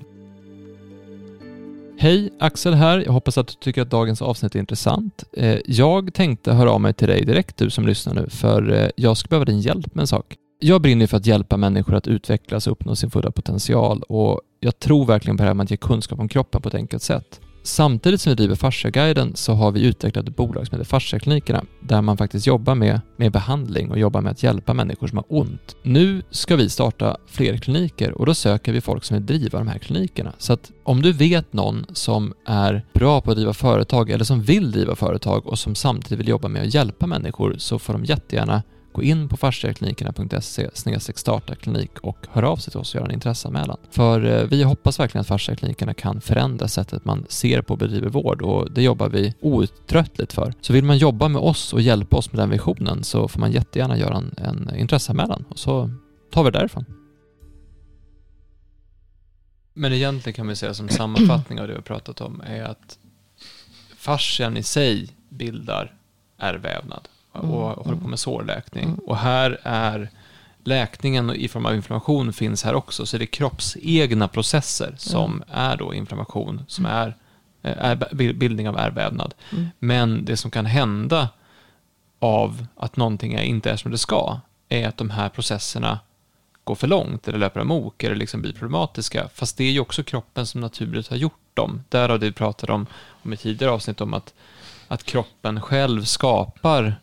Hej, Axel här. Jag hoppas att du tycker att dagens avsnitt är intressant. Eh, jag tänkte höra av mig till dig direkt, du som lyssnar nu, för eh, jag skulle behöva din hjälp med en sak. Jag brinner för att hjälpa människor att utvecklas och uppnå sin fulla potential och jag tror verkligen på det här med att ge kunskap om kroppen på ett enkelt sätt. Samtidigt som vi driver Fasciaguiden så har vi utvecklat ett bolag som heter Fasciaklinikerna där man faktiskt jobbar med, med behandling och jobbar med att hjälpa människor som har ont. Nu ska vi starta fler kliniker och då söker vi folk som vill driva de här klinikerna. Så att om du vet någon som är bra på att driva företag eller som vill driva företag och som samtidigt vill jobba med att hjälpa människor så får de jättegärna gå in på fasciaklinikerna.se starta klinik och hör av sig till oss och göra en intresseanmälan. För eh, vi hoppas verkligen att fasciaklinikerna kan förändra sättet man ser på och bedriver vård och det jobbar vi outtröttligt för. Så vill man jobba med oss och hjälpa oss med den visionen så får man jättegärna göra en, en intresseanmälan och så tar vi det därifrån. Men egentligen kan vi säga som sammanfattning av det vi har pratat om är att fascian i sig bildar ärrvävnad och Mm, håller på med sårläkning. Mm. Och här är läkningen i form av inflammation finns här också, så det är kroppsegna processer som är då inflammation, som är, eh, är bildning av ärrvävnad. Mm. Men det som kan hända av att någonting inte är som det ska, är att de här processerna går för långt eller löper amok eller liksom blir problematiska. Fast det är ju också kroppen som naturligt har gjort dem. Därav det vi pratade om, om i tidigare avsnitt om att, att kroppen själv skapar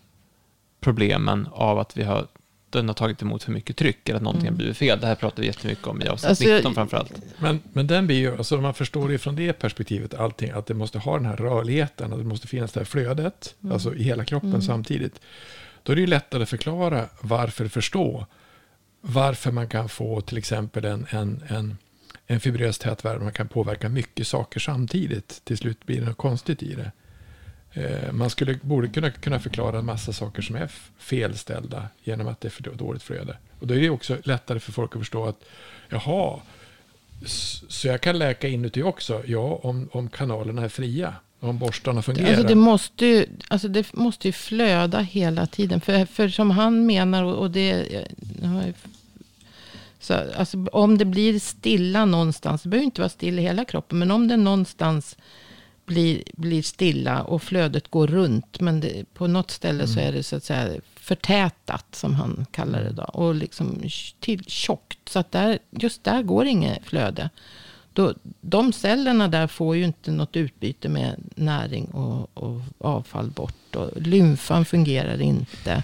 problemen av att vi har den har tagit emot för mycket tryck eller att någonting har blivit fel. Det här pratar vi jättemycket om i avsnitt Alltså, 19 framförallt. Men, men den blir ju, alltså man förstår det från det perspektivet, allting, att det måste ha den här rörligheten, att det måste finnas det här flödet, alltså i hela kroppen samtidigt. Då är det ju lättare att förklara varför förstå varför man kan få till exempel en, en, en, en fibrös tätväv, man kan påverka mycket saker samtidigt. Till slut blir det något konstigt i det. Eh, man skulle, borde kunna, kunna förklara en massa saker som är felställda genom att det är för dåligt flöde. Och då är det också lättare för folk att förstå att jaha, så jag kan läka inuti också? Ja, om, om kanalerna är fria. Om borstarna fungerar. Alltså det, måste ju, alltså det måste ju flöda hela tiden. För, för som han menar, och och det... Så, alltså, om det blir stilla någonstans, det behöver inte vara stilla i hela kroppen, men om det någonstans blir, blir stilla och flödet går runt, men det, på något ställe så är det så att säga förtätat, som han kallar det då, och liksom till tjockt. Så att där, just där går inget flöde. Då, de cellerna där får ju inte något utbyte med näring och, och avfall bort. Och lymfan fungerar inte.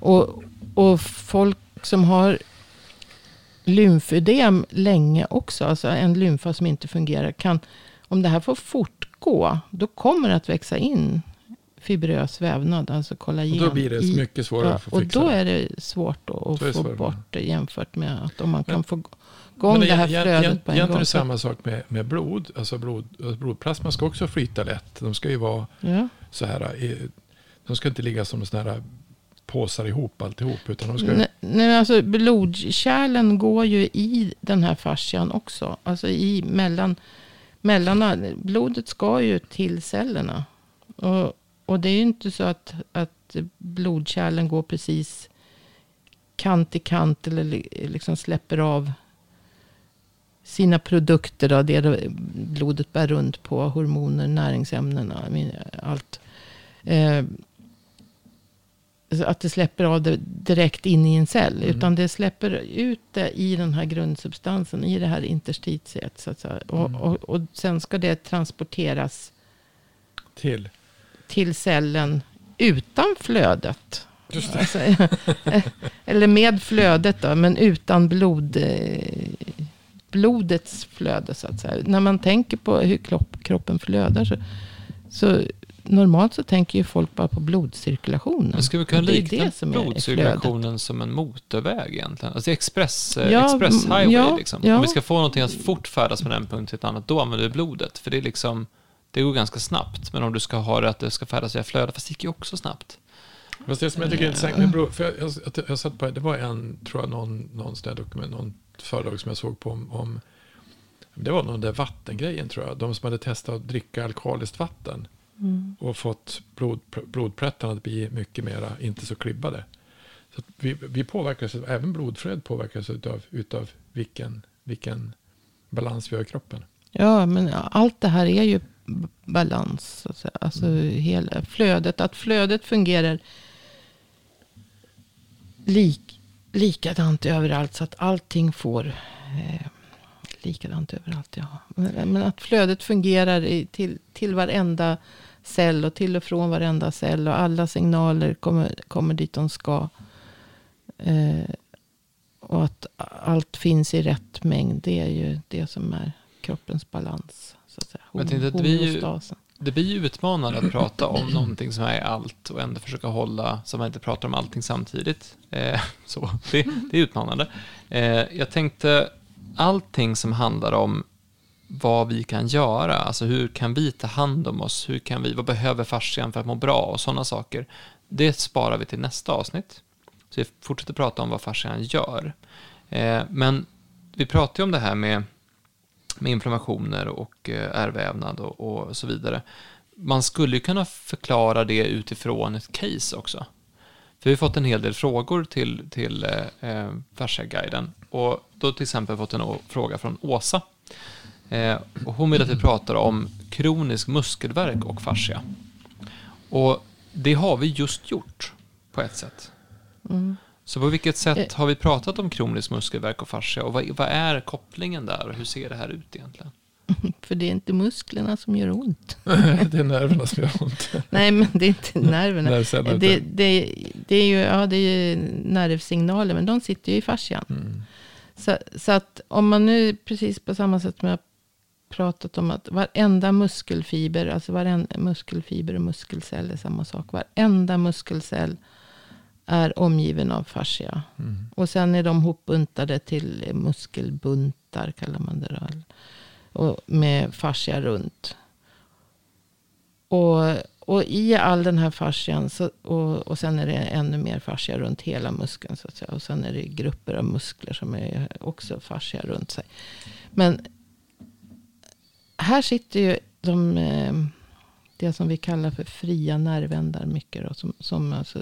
Och, och folk som har lymfödem länge också, alltså en lymfa som inte fungerar, kan, om det här får fortgå, då kommer det att växa in fibrös vävnad, alltså kollagen. och då blir det i- mycket svårare Ja, att få och fixa då det. är det svårt att, Då är det få svårare. bort det jämfört med att om man Men- kan få igång det här flödet egent- på en Egentligen är gång. det samma sak med, med blod. Alltså blod, alltså blodplasma ska också flyta lätt. De ska ju vara Ja. så här. eh, De ska inte ligga som sådana här påsar ihop alltihop. Utan de ska, Nej, nej, alltså blodkärlen går ju i den här fascian också. Alltså i mellan, mellan blodet ska ju till cellerna. Och, och det är ju inte så att, att blodkärlen går precis kant i kant eller liksom släpper av sina produkter. Då, det blodet bär runt på, hormoner, näringsämnen, allt. Eh, att det släpper av det direkt in i en cell. Mm. Utan det släpper ut det i den här grundsubstansen, i det här interstitiet. Så att säga. Och, Mm. och, och sen ska det transporteras till. till cellen utan flödet. Alltså, eller med flödet då, men utan blod, eh, blodets flöde så att säga. När man tänker på hur kropp, kroppen flödar så, så normalt så tänker ju folk bara på blodcirkulationen. Men skulle vi kunna likna det som är flödet. blodcirkulationen som en motorväg egentligen? Alltså express, eh, Ja, express mm, highway ja, liksom. ja. Om vi ska få någonting att fort färdas från en punkt till ett annat, då använder vi blodet. För det är liksom, det går ganska snabbt. Men om du ska ha det att det ska färdas via flöde, fast det gick ju också snabbt. Fast det som jag tycker är intressant med blod, för jag, jag, jag, jag satt på, det var en, tror jag, någon, någon dokument, någon föredrag som jag såg på om, om det var någon där vattengrejen tror jag. De som hade testat att dricka alkaliskt vatten Mm. och fått blod, blodplättarna att bli mycket mera, inte så klibbade. Så vi, vi påverkas, även blodflödet påverkas utav, utav vilken, vilken balans vi har i kroppen. Ja, men allt det här är ju balans. Så att säga. Alltså hela flödet. Att flödet fungerar lik, likadant överallt. Så att allting får eh, likadant överallt. Ja. Men, men att flödet fungerar i, till, till varenda cell och till och från varenda cell. Och alla signaler kommer, kommer dit de ska. Eh, och att allt finns i rätt mängd. Det är ju det som är kroppens balans. Så att säga. Men jag att vi. Det blir ju utmanande att prata om någonting som är allt och ändå försöka hålla så man inte pratar om allting samtidigt. Eh, så, det, det är utmanande. Eh, jag tänkte allting som handlar om vad vi kan göra, alltså hur kan vi ta hand om oss, hur kan vi, vad behöver fascian för att må bra och sådana saker. Det sparar vi till nästa avsnitt. Så vi fortsätter prata om vad fascian gör. Eh, men vi pratar ju om det här med med inflammationer och eh, ärrvävnad och, och så vidare. Man skulle ju kunna förklara det utifrån ett case också. För vi har fått en hel del frågor till, till eh, eh Fascia-guiden. Och då till exempel fått en fråga från Åsa. Eh, och hon vill att vi pratar om kronisk muskelvärk och fascia. Och det har vi just gjort på ett sätt. Mm. Så på vilket sätt eh. har vi pratat om kronisk muskelvärk och fascia och vad, vad är kopplingen där och hur ser det här ut egentligen? För det är inte musklerna som gör ont. det är nerverna som gör ont. Nej, men det är inte nerverna. det, det, det, är ju ja, det är nervsignaler, men de sitter ju i fascian. Mm. Så, så, att om man nu, precis på samma sätt som jag pratat om att varenda muskelfiber, alltså varenda muskelfiber och muskelcell är samma sak. Varenda muskelcell är omgiven av fascia. Mm. Och sen är de hopbuntade till muskelbuntar, kallar man det då. Och med fascia runt. Och, och i all den här fascian, så, och, och sen är det ännu mer fascia runt hela muskeln. Så att säga. Och sen är det grupper av muskler som är också fascia runt sig. Men här sitter ju de, eh, det som vi kallar för fria nervändar mycket. Då, som, som alltså,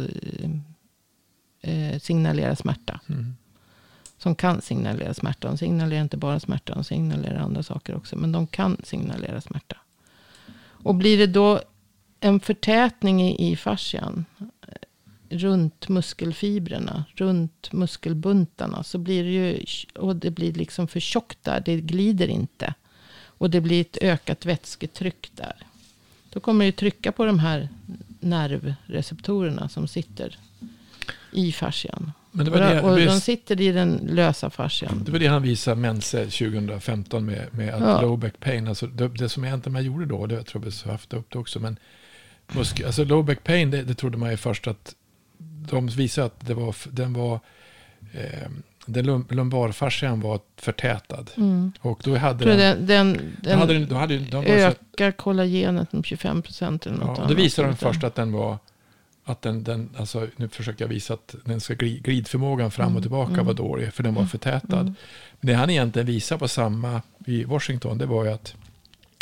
eh, signalerar smärta. Mm. Som kan signalera smärta. De signalerar inte bara smärta, de signalerar andra saker också. Men de kan signalera smärta. Och blir det då en förtätning i, i fascian eh, runt muskelfibrerna, runt muskelbuntarna. Så blir det ju, och det blir liksom för tjockt där, det glider inte. Och det blir ett ökat vätsketryck där. Då kommer det trycka på de här nervreceptorerna som sitter i fascian. Men det var det, och de sitter i den lösa fascian. Det var det han visade Mense 2015 med, med att ja. low back pain. Alltså det, det som egentligen man gjorde då, det jag tror har haft upp det också, men musk, alltså low back pain, det, det trodde man ju först att de visade att det var, den var eh, den lumbarfascian var förtätad. Mm. Och då hade den, den, den, den hade, då hade, de ökar så, kollagenet med 25 procent eller något ja, Då visade de först att den var, att den, den, alltså, nu försöker jag visa att den ska glid, glidförmågan fram och mm. tillbaka mm. var dålig, för den var mm. förtätad. Mm. Men det han egentligen visade på samma i Washington, det var ju att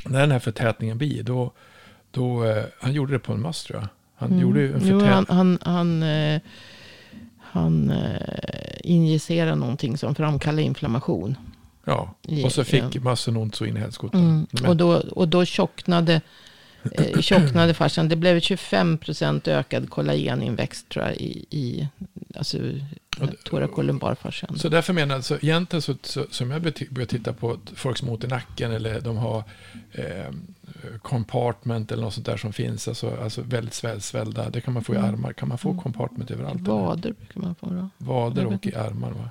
när den här förtätningen blir, då, då eh, han gjorde det på en must tror jag. Han gjorde en förtät... Jo, han, han, han eh, han eh, injicerade någonting som framkallar inflammation. Ja, och så fick massen ont så in i helskotta. Mm. Och, då, och då tjocknade, eh, tjocknade fascian. Det blev 25 procent ökad kollageninväxt tror jag i, i alltså, thoracolumbarfascian. Så därför menar jag, alltså, egentligen så, så, som jag börjar titta på folk som har ont i nacken eller de har eh, compartment eller något sånt där som finns. Alltså, alltså väldigt sväll, svällda. Det kan man få i mm. armar. Kan man få mm. compartment överallt? Vader brukar man få då. Vader och i armar va?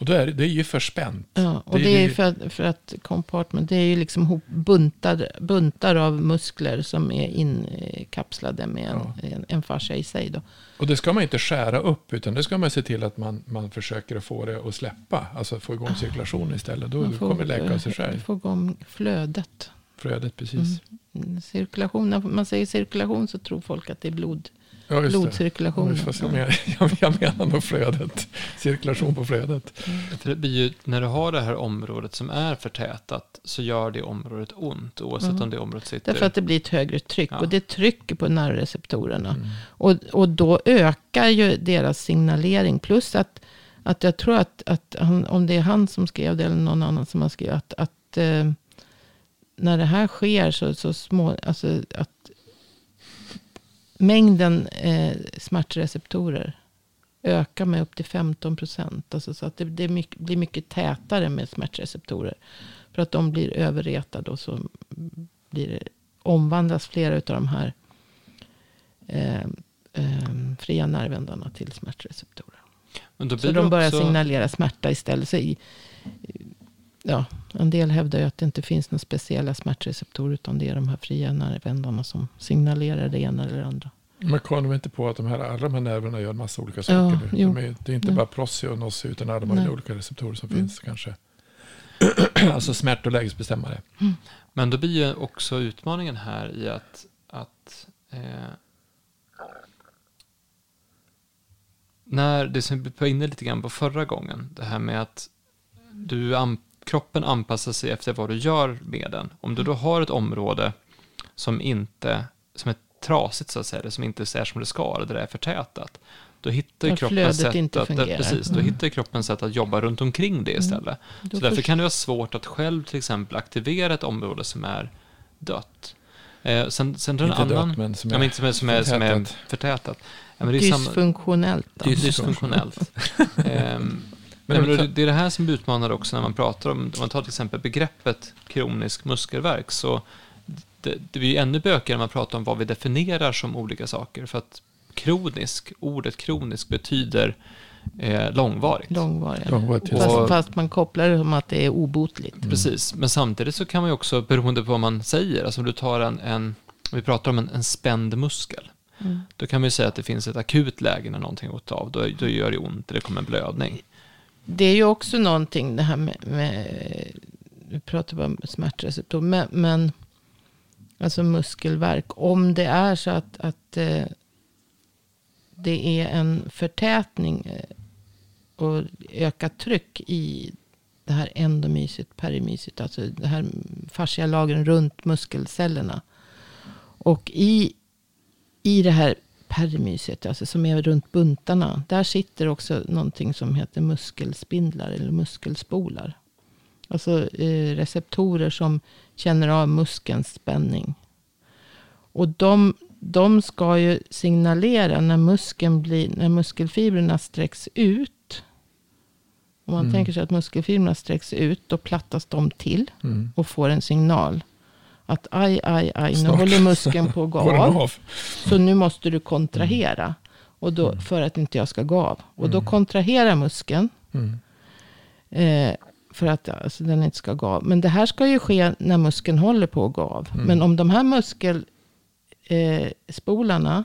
Och då är det, det är ju för spänt. Ja, och det, det är, det, för, att, för att compartment, det är ju liksom buntar, buntar av muskler som är inkapslade med en, ja. en, en fascia i sig. Då. Och det ska man inte skära upp, utan det ska man se till att man, man försöker få det att släppa. Alltså få igång cirkulationen istället. Då får, kommer det läka av sig själv. Få igång flödet. Flödet, precis. Mm. Cirkulation, när man säger cirkulation så tror folk att det är blod. Ja, blodcirkulation. Ja, jag, menar, jag menar nog flödet. Cirkulation på flödet. Mm. För det blir ju, när du har det här området som är förtätat så gör det området ont oavsett mm. om det området sitter. Därför att det blir ett högre tryck ja. och det trycker på nervreceptorerna. Mm. Och, och då ökar ju deras signalering. Plus att, att jag tror att, att han, om det är han som skrev det eller någon annan som har skrivit att, att eh, när det här sker så, så små, alltså att mängden eh, smärtreceptorer ökar med upp till 15 procent. Alltså så att det, det mycket, blir mycket tätare med smärtreceptorer. För att de blir överretade och så blir omvandlas flera av de här eh, eh, fria nervändarna till smärtreceptorer. så de börjar också... signalera smärta istället. Så i, ja, en del hävdar ju att det inte finns några speciella smärtreceptorer. Utan det är de här fria nervändarna som signalerar det ena eller det andra. Man kommer inte på att de här, alla de här nerverna gör en massa olika saker. Ja, de är, det är inte ja. bara prossi och nossi utan alla de olika receptorer som mm. finns kanske. alltså smärt och lägesbestämmare. Mm. Men då blir ju också utmaningen här i att, att eh, när det som vi var inne lite grann på förra gången, det här med att du kroppen anpassar sig efter vad du gör med den. Om du då har ett område som inte, som är trasigt så att säga, som inte är som det ska, eller där det är förtätat, då hittar ju kroppen sätt inte att, fungerar. precis, då Mm. hittar kroppen sätt att jobba runt omkring det istället. Då Så därför först- kan det vara svårt att själv till exempel aktivera ett område som är dött. Eh, sen, sen är det en Inte annan... dött, men som ja, är men inte som är, som är, som är förtätat. Ja, men det är samma, Dysfunktionellt. Ehm, Nej, men det, det är det här som utmanande också när man pratar om, om man tar till exempel begreppet kronisk muskelvärk, så det, det blir ännu bökigare när man pratar om vad vi definierar som olika saker, för att kronisk, ordet kronisk betyder eh, långvarigt. Långvarigt Och- tillstånd. Fast, fast man kopplar det som att det är obotligt. Precis, men samtidigt så kan man ju också, beroende på vad man säger, alltså om du tar en, en vi pratar om en, en spänd muskel, Mm. då kan man ju säga att det finns ett akut läge när någonting gått av, då, då gör det ont, det kommer en blödning. Det är ju också någonting det här med, med vi pratar bara om smärtreceptor, men, men alltså muskelvärk. Om det är så att, att eh, det är en förtätning eh, och ökat tryck i det här endomysiet, perimysiet, alltså det här fascia lagren runt muskelcellerna. Och i, i det här perimysiet, alltså som är runt buntarna, där sitter också någonting som heter muskelspindlar eller muskelspolar. Alltså eh, receptorer som känner av muskelns spänning. Och de, de ska ju signalera när, muskeln blir, när muskelfibrerna sträcks ut. Om man Mm. tänker sig att muskelfibrerna sträcks ut, då plattas de till Mm. och får en signal. Att aj, aj, aj, nu Snart. håller muskeln på att gå av. av? Så nu måste du kontrahera. Och då, För att inte jag ska gå av. Och då kontraherar muskeln. Mm. Eh, för att alltså, den inte ska gå av. Men det här ska ju ske när muskeln håller på att gå av. Mm. Men om de här muskelspolarna eh,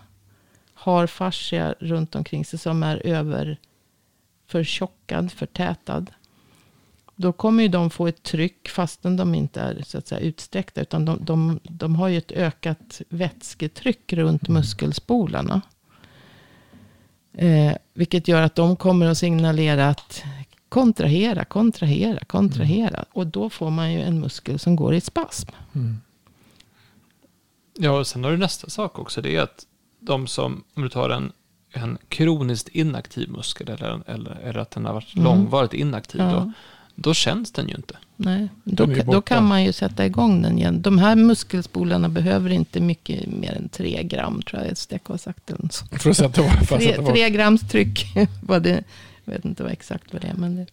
har fascia runt omkring sig som är över förtjockad, förtätad. Då kommer ju de få ett tryck fastän de inte är så att säga, utsträckta. Utan de, de, de har ju ett ökat vätsketryck runt muskelspolarna. Eh, vilket gör att de kommer att signalera att kontrahera, kontrahera, kontrahera. Och då får man ju en muskel som går i spasm. Mm. Ja, och sen har du nästa sak också, det är att de som, om du tar en, en kroniskt inaktiv muskel, eller, eller, eller att den har varit Mm. långvarigt inaktiv, Ja. då, då känns den ju inte. Nej, då, då kan man ju sätta igång den igen. De här muskelspolarna behöver inte mycket mer än tre gram, tror jag Stek har sagt. Den. Så För att sätta var, för att Tre, sätta var. tre grams tryck, var det, jag vet inte vad exakt vad det är. Men det,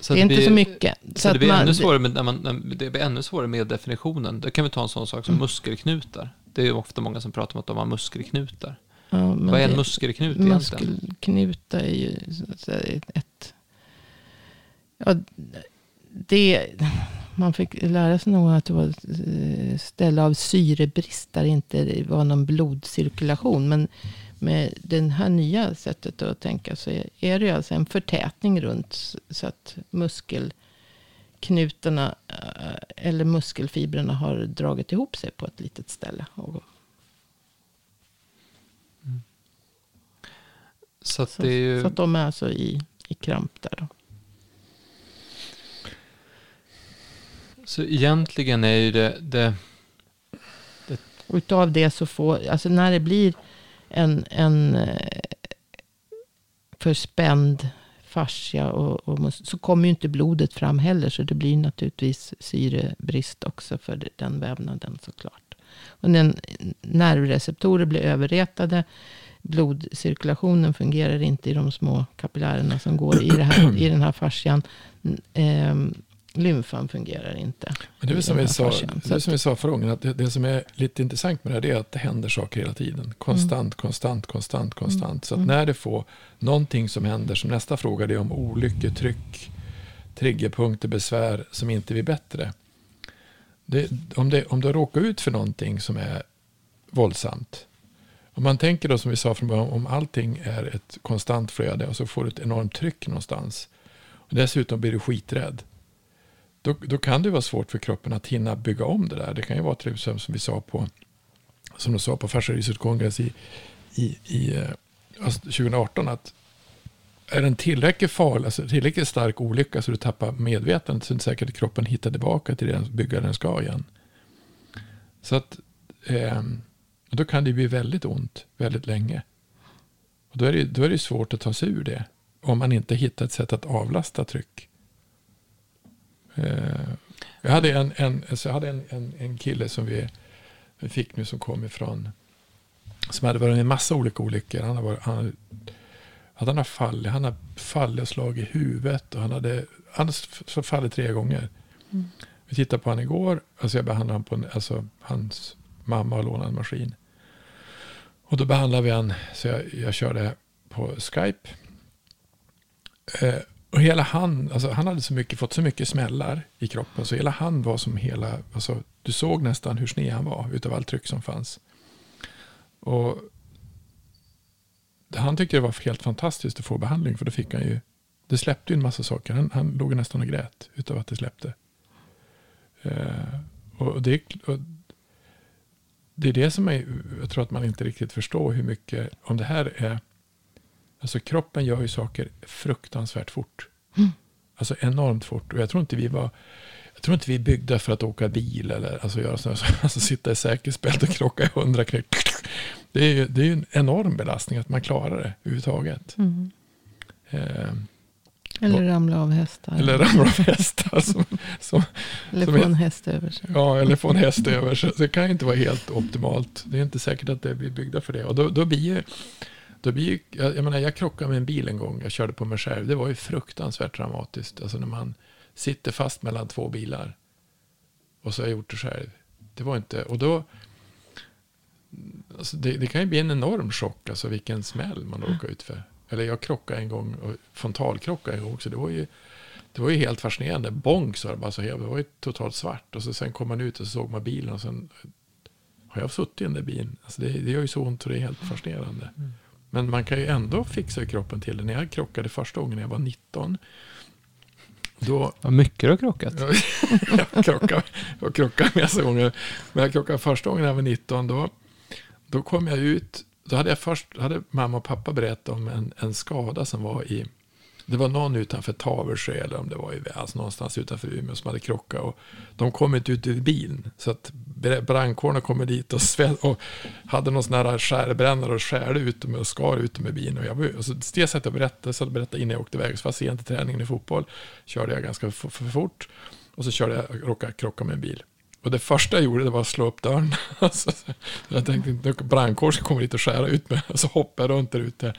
Så det är inte blir- så mycket. Så, det att blir man- ännu svårare med, när man, när, det blir ännu svårare med definitionen. Då kan vi ta en sån sak som Mm. muskelknutar. Det är ju ofta många som pratar om att de har muskelknutar. Ja, men Vad är en det- muskelknut egentligen? Muskelknuta är ju så att säga ett... Ja, det, man fick lära sig nog att det var eh, ställe av syrebrist där det inte var någon blodcirkulation. Men med det här nya sättet att tänka så är- det alltså en förtätning runt så att muskelknutarna eh, eller muskelfibrerna har dragit ihop sig på ett litet ställe. Och, Så, att så, ju, så att de är alltså i, i kramp där. Då. Så egentligen är ju det, det Och utav det så får, alltså när det blir en, en eh, förspänd fascia och, och mus- så kommer ju inte blodet fram heller. Så det blir naturligtvis syrebrist också för den vävnaden såklart. Och när nervreceptorer blir överretade, blodcirkulationen fungerar inte i de små kapillärerna som går i, det här, i den här fascian. Ehm, lymfan fungerar inte. Men det är som vi sa, det är som vi sa förra gången, att det, det som är lite intressant med det här det är att det händer saker hela tiden. Konstant, konstant, konstant, konstant. Så att Mm. när det får någonting som händer, som nästa fråga, det är om olyckor, tryck, triggerpunkter, besvär som inte blir bättre. Det, om, det, om du råkar ut för någonting som är våldsamt. Om man tänker då som vi sa från början, om allting är ett konstant flöde och så får du ett enormt tryck någonstans. Och dessutom blir du skiträdd. Då, då kan det vara svårt för kroppen att hinna bygga om det där. Det kan ju vara till exempel som vi sa på som du sa på Fascia Research Congress i, i, i eh, alltså, 2018 att är det en tillräckligt farlig, alltså tillräckligt stark olycka så du tappar medvetandet så är det säkert att kroppen hittar tillbaka till det bygga den ska igen. Så att eh, då kan det bli väldigt ont väldigt länge. Och då är, det, då är det svårt att ta sig ur det. Om man inte hittar ett sätt att avlasta tryck. Eh, jag hade en, en, alltså jag hade en, en, en kille som vi, vi fick nu som kom ifrån som hade varit med en massa olika olyckor. Han, var, han, han har fallit, han har fallit och slagit i huvudet. Och han hade, han har fallit tre gånger. Mm. Vi tittade på honom igår. Alltså jag behandlade honom på en, alltså hans mamma har lånat en maskin. Och då behandlade vi honom, så jag, jag körde på Skype. Eh, och hela han, alltså han hade så mycket, fått så mycket smällar i kroppen. Så hela han var som hela, alltså du såg nästan hur sned han var utav allt tryck som fanns. Och han tyckte det var helt fantastiskt att få behandling. För då fick han ju, det släppte ju en massa saker. Han, han låg nästan och grät utav att det släppte. Eh, och, det, och det är det som är, jag tror att man inte riktigt förstår hur mycket, om det här är, alltså kroppen gör ju saker fruktansvärt fort. Mm. Alltså enormt fort. Och jag tror inte vi var, jag tror inte vi är byggda för att åka bil eller alltså göra sådär, alltså sitta i säkerhetsbälte och krocka i hundra knäck. Det är ju det är en enorm belastning att man klarar det överhuvudtaget. Mm. Eh, eller ramla av hästar. Eller ramla av hästar. Som, som, eller som få en häst över sig. Ja, eller få en häst över sig. Det kan ju inte vara helt optimalt. Det är inte säkert att det blir byggda för det. Och då, då blir ju, då blir jag, jag menar, jag krockade med en bil en gång. Jag körde på mig själv. Det var ju fruktansvärt dramatiskt. Alltså när man sitter fast mellan två bilar. Och så har jag gjort det själv. Det var inte, och då, alltså det, det, kan ju bli en enorm chock, alltså vilken smäll man råkar ut för. Eller jag krockade en gång, och frontalkrockade en gång också. Det var ju, det var ju helt fascinerande. Bonk så det bara så det var ju totalt svart. Och så sen kom man ut och så såg man bilen och sen har jag suttit i den där bilen. Alltså det, det gör ju så ont och det är helt fascinerande. Mm. Men man kan ju ändå fixa kroppen till det. När jag krockade första gången när jag var 19. Då, Vad mycket du har krockat. jag krockade, jag krockade massa gånger. Men jag krockade första gången när jag var 19. Då, då kom jag ut då hade jag först, hade mamma och pappa berättat om en, en skada som var i, det var någon utanför Taversjö eller om det var i, alltså någonstans utanför Umeå som hade krockat. Och de kom inte ut ur bilen. Så att brandkåren kom dit och, sväl, och hade någon sån här skärbrännare och skärde ut dem och skar ut dem ur bilen. Och jag var, och så det satt jag berättade, så berättade innan jag åkte iväg, så var sent i träningen i fotboll, körde jag ganska för, för fort. Och så körde jag, råkade krocka med en bil. Och det första jag gjorde det var att slå upp dörren. Alltså, jag tänkte att brandkåren ska komma dit och skära ut mig. Och Så hoppade jag runt där ute.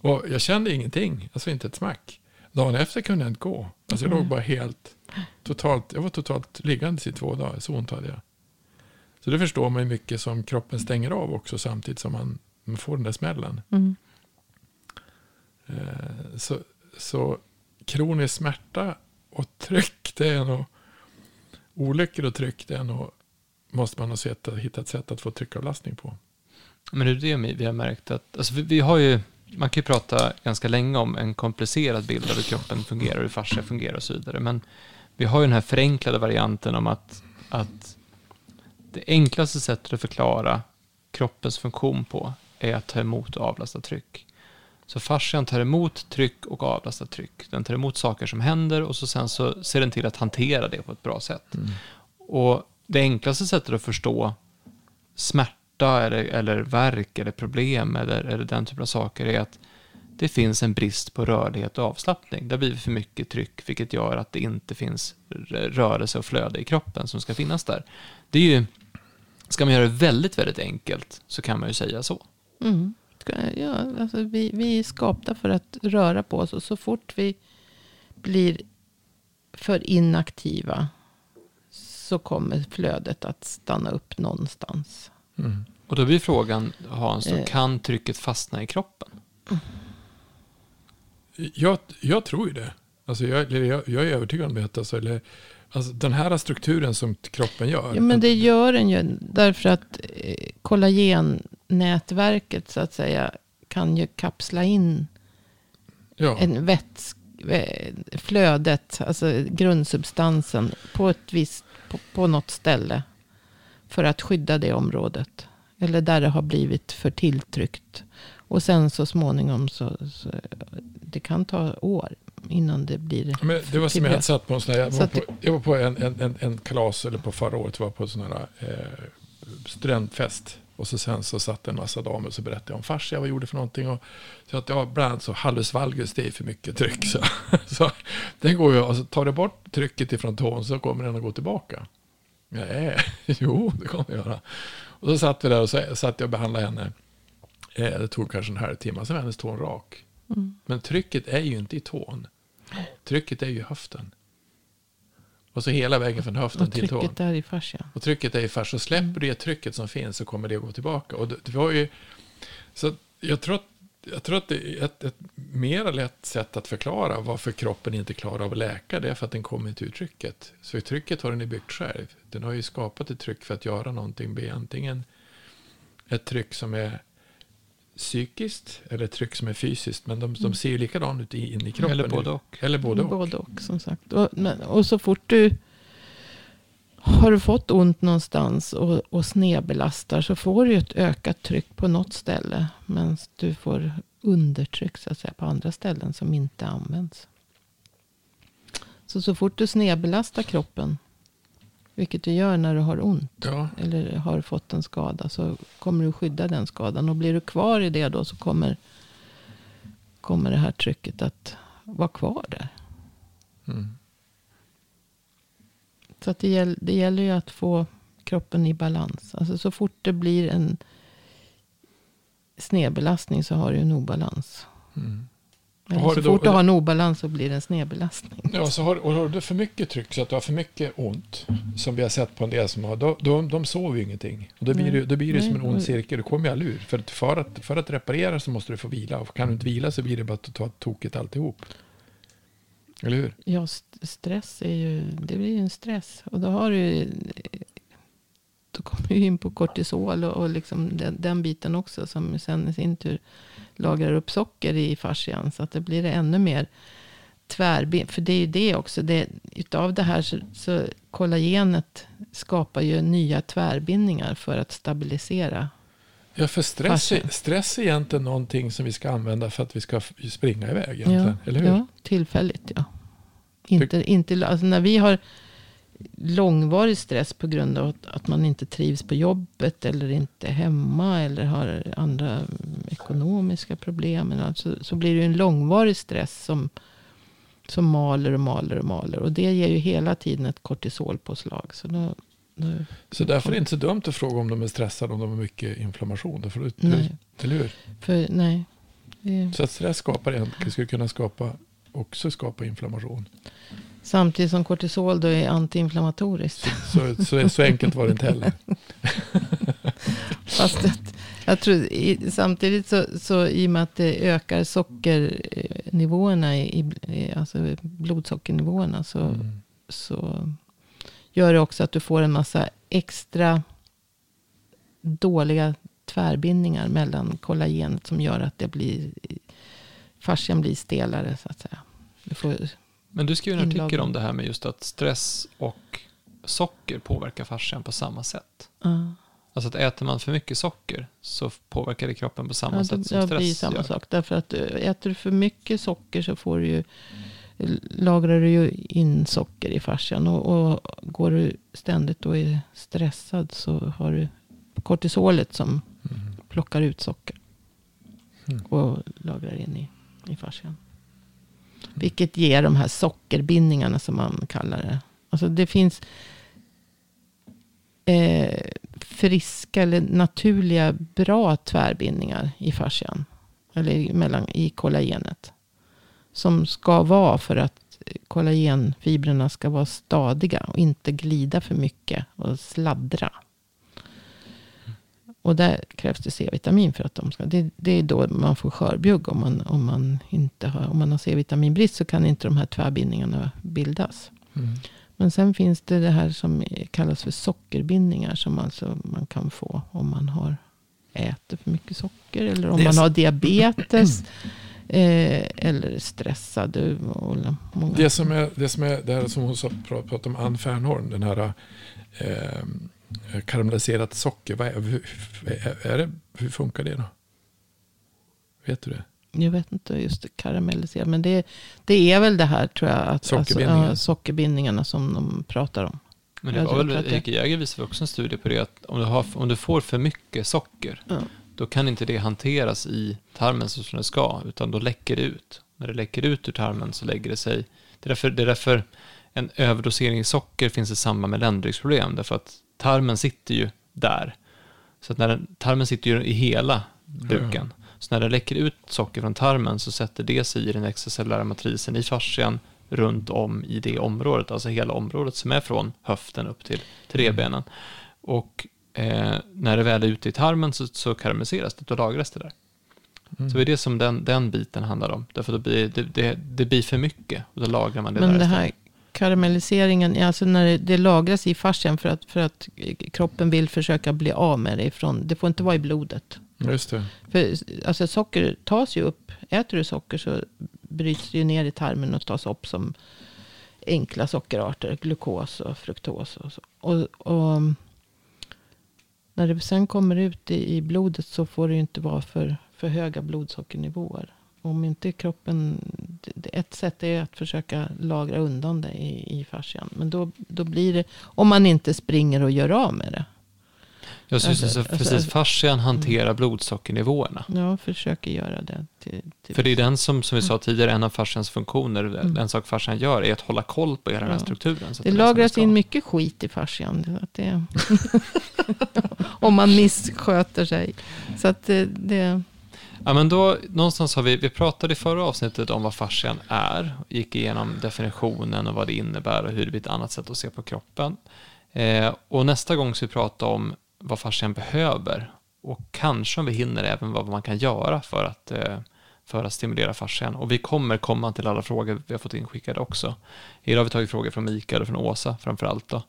Och jag kände ingenting, alltså inte ett smack. Dagen efter kunde jag inte gå. Alltså jag låg bara helt, totalt, jag var totalt liggande i två dagar. Så ont hade jag. Så det förstår man ju mycket som kroppen stänger av också samtidigt som man, man får den där smällen. Mm. Eh, så, så kronisk smärta och tryck, det är nog olyckor och tryck, det är nog, måste man ha sett, hitta ett sätt att få tryckavlastning på. Men det är det vi har märkt att, alltså vi, vi har ju, man kan ju prata ganska länge om en komplicerad bild av hur kroppen fungerar, hur fascia fungerar och så vidare. Men vi har ju den här förenklade varianten om att, att det enklaste sättet att förklara kroppens funktion på är att ta emot och avlasta tryck. Så fascian tar emot tryck och avlastar tryck. Den tar emot saker som händer och så sen så ser den till att hantera det på ett bra sätt. Mm. Och det enklaste sättet att förstå smärta eller, eller verk eller problem eller, eller den typen av saker är att det finns en brist på rörlighet och avslappning. Det blir för mycket tryck, vilket gör att det inte finns rörelse och flöde i kroppen som ska finnas där. Det är ju, ska man göra det väldigt, väldigt enkelt så kan man ju säga så. Mm. Ja, alltså vi, vi är skapta för att röra på oss. Och så fort vi blir för inaktiva så kommer flödet att stanna upp någonstans. Mm. Och då blir frågan, Hans, då, eh. kan trycket fastna i kroppen? Jag, jag tror ju det. Alltså jag, jag, jag är övertygad om det. Alltså, eller, alltså den här strukturen som kroppen gör. Ja, men det gör den ju. Därför att eh, kollagen nätverket så att säga kan ju kapsla in ja. en vätsk, flödet, alltså grundsubstansen på ett visst, på, på något ställe. För att skydda det området. Eller där det har blivit för tilltryckt. Och sen så småningom så, så det kan ta år innan det blir Men det var som jag satt på en sån här, jag var på, jag var på en, en, en, en kalas, eller på förra året, var jag på en sån här eh, studentfest. Och så sen så satt en massa damer och så berättade jag om fascia, vad jag gjorde för någonting. Och så att ja, bland annat så hallus valgus, det är för mycket tryck. Så, så den går ju, alltså tar du bort trycket ifrån tån så kommer den att gå tillbaka. Nej, jo, det kommer jag göra. Och så satt vi där och så satt jag och behandlade henne. Eh, det tog kanske en halvtimme, sen var hennes tån rak. Mm. Men trycket är ju inte i tån. Trycket är ju i höften. Och så hela vägen från höften Och till tån. trycket där i fascia. Och trycket är i fars. Så släpper du det trycket som finns så kommer det att gå tillbaka. Och det, det var ju, så jag tror att jag tror att det är ett, ett mer lätt sätt att förklara varför kroppen inte klarar av att läka. Det är för att den kommer inte ur trycket. Så trycket har den ju byggt själv. Den har ju skapat ett tryck för att göra någonting. Be antingen ett tryck som är psykiskt eller ett tryck som är fysiskt. Men de, de ser ju likadant ut in i kroppen. Eller både och. Eller både och. Både och som sagt. Och, men, och så fort du har du fått ont någonstans och, och snedbelastar så får du ett ökat tryck på något ställe. Men du får undertryck så att säga på andra ställen som inte används. Så så fort du snedbelastar kroppen, vilket du gör när du har ont Ja, eller har fått en skada så kommer du skydda den skadan. Och blir du kvar i det då så kommer, kommer det här trycket att vara kvar där. mm. Så att det, gäll, det gäller ju att få kroppen i balans. Alltså så fort det blir en snedbelastning så har du en obalans. Mm. Eller Har så då- fort du har en obalans så blir det en snedbelastning. Ja, så har, och har du för mycket tryck så att du har för mycket ont, som vi har sett på en del som har, då, då, de sover ju ingenting. Och då blir det, då blir det som en ond cirkel, du kommer ju aldrig ur. För att, för, att, för att reparera så måste du få vila, och kan du inte vila så blir det bara att ta tokigt alltihop. Eller hur? Ja, st- stress är ju, det blir ju en stress. Och då har du då kommer du in på kortisol och, och liksom den, den biten också. Som sen i sin tur lagrar upp socker i fascian. Så att det blir ännu mer tvärben. För det är ju det också. Det, utav det här så, så kollagenet skapar ju nya tvärbindningar för att stabilisera. Ja, för stress, är- stress är egentligen någonting som vi ska använda för att vi ska springa iväg egentligen. eller hur? ja, tillfälligt ja. Inte, inte, alltså när vi har långvarig stress på grund av att, att man inte trivs på jobbet eller inte är hemma eller har andra ekonomiska problem. något, Så, blir det en långvarig stress som, som maler och maler och maler. Och det ger ju hela tiden ett kortisolpåslag. Så då, Så därför är det inte så dumt att fråga om de är stressade, om de har mycket inflammation. Du- Nej. Eller hur? för nej. Det, Så att stress skapar egentligen, skulle kunna skapa, också skapa inflammation. samtidigt som kortisol då är antiinflammatoriskt. Så, så, så enkelt var det inte heller. Fast att, jag tror, i, samtidigt så, så i och med att det ökar sockernivåerna, i, i, alltså blodsockernivåerna, så, Mm. så gör det också att du får en massa extra dåliga tvärbindningar mellan kollagenet som gör att det blir, fascian blir stelare så att säga. Du Men du skrev en artikel Inlagring. om det här med just att stress och socker påverkar fascian på samma sätt. ja, Alltså att äter man för mycket socker så påverkar det kroppen på samma ja, sätt som det blir stress samma gör. sak. Därför att eh, äter du för mycket socker så får du ju lagrar du ju in socker i fascian. Och, och går du ständigt och är stressad så har du kortisolet som Mm. plockar ut socker. Mm. Och lagrar in i, i fascian. Vilket ger de här sockerbindningarna som man kallar det. Alltså det finns eh, friska eller naturliga bra tvärbindningar i fascian. Eller mellan, i kollagenet. Som ska vara för att kollagenfibrerna ska vara stadiga. Och inte glida för mycket och sladdra. Och där krävs det C-vitamin för att de ska. Det, det är då man får skörbjugg. Om man, om, man inte har, om man har C-vitaminbrist så kan inte de här tvärbindningarna bildas. Mm. Men sen finns det det här som kallas för sockerbindningar. Som alltså man kan få om man har äter för mycket socker. Eller om man har diabetes. eh, eller stressad. Och många. Det som är det, som är, det här som hon sa, pra- pratade om Ann Fernholm, den här eh, karamelliserat socker, vad är, hur, är, det, hur funkar det då? Vet du det? Jag vet inte just karamellisera. Men det, det är väl det här tror jag. Att, Sockerbindningar. Alltså, ja, sockerbindningarna som de pratar om. Men det Jag var väl, Erika Jäger visade också en studie på det att om du, har, om du får för mycket socker, Ja. Då kan inte det hanteras i tarmen så som det ska, utan då läcker det ut. När det läcker ut ur tarmen så lägger det sig. Det är därför, det är därför en överdosering i socker finns i samband med ländryggsproblem, därför att tarmen sitter ju där. Så att när den, tarmen sitter ju i hela buken. Så när det läcker ut socker från tarmen så sätter det sig i den extracellulära matrisen i fascian runt om i det området, alltså hela området som är från höften upp till, till revbenen. Och eh, när det väl är ute i tarmen så, så karamelliseras det, då lagras det där. Mm. Så det är det som den, den biten handlar om. Därför då blir det, det, det blir för mycket och då lagrar man det Men där det istället. här karamelliseringen, ja, alltså när det, det lagras i fascian för att, för att kroppen vill försöka bli av med det ifrån. Det får inte vara i blodet. Just det. För alltså, socker tas ju upp. Äter du socker så bryts det ju ner i tarmen och tas upp som enkla sockerarter. Glukos och fruktos och så. Och, och när det sen kommer ut i, i blodet så får det ju inte vara för, för höga blodsockernivåer. Om inte kroppen... Ett sätt är att försöka lagra undan det i, i fascian. Men då, då blir det... Om man inte springer och gör av med det. Ja, så, så, så, Alltså, precis, alltså- fascian hanterar blodsockernivåerna. Ja, försöker göra det. Till, till För det är den som, som vi sa tidigare, en av fascians funktioner, en sak fascian gör är att hålla koll på hela den här Mm. Ja. strukturen. Så Det som lagras in mycket skit i fascian. Att det, om man missköter sig. Så att det, det, Ja, men då, någonstans har vi, vi pratade i förra avsnittet om vad fascian är, gick igenom definitionen och vad det innebär och hur det blir ett annat sätt att se på kroppen. Eh, och nästa gång ska vi prata om vad fascian behöver och kanske om vi hinner även vad man kan göra för att, eh, för att stimulera fascian. Och vi kommer komma till alla frågor vi har fått inskickade också. Idag har vi tagit frågor från Mikael och från Åsa framför allt. Då.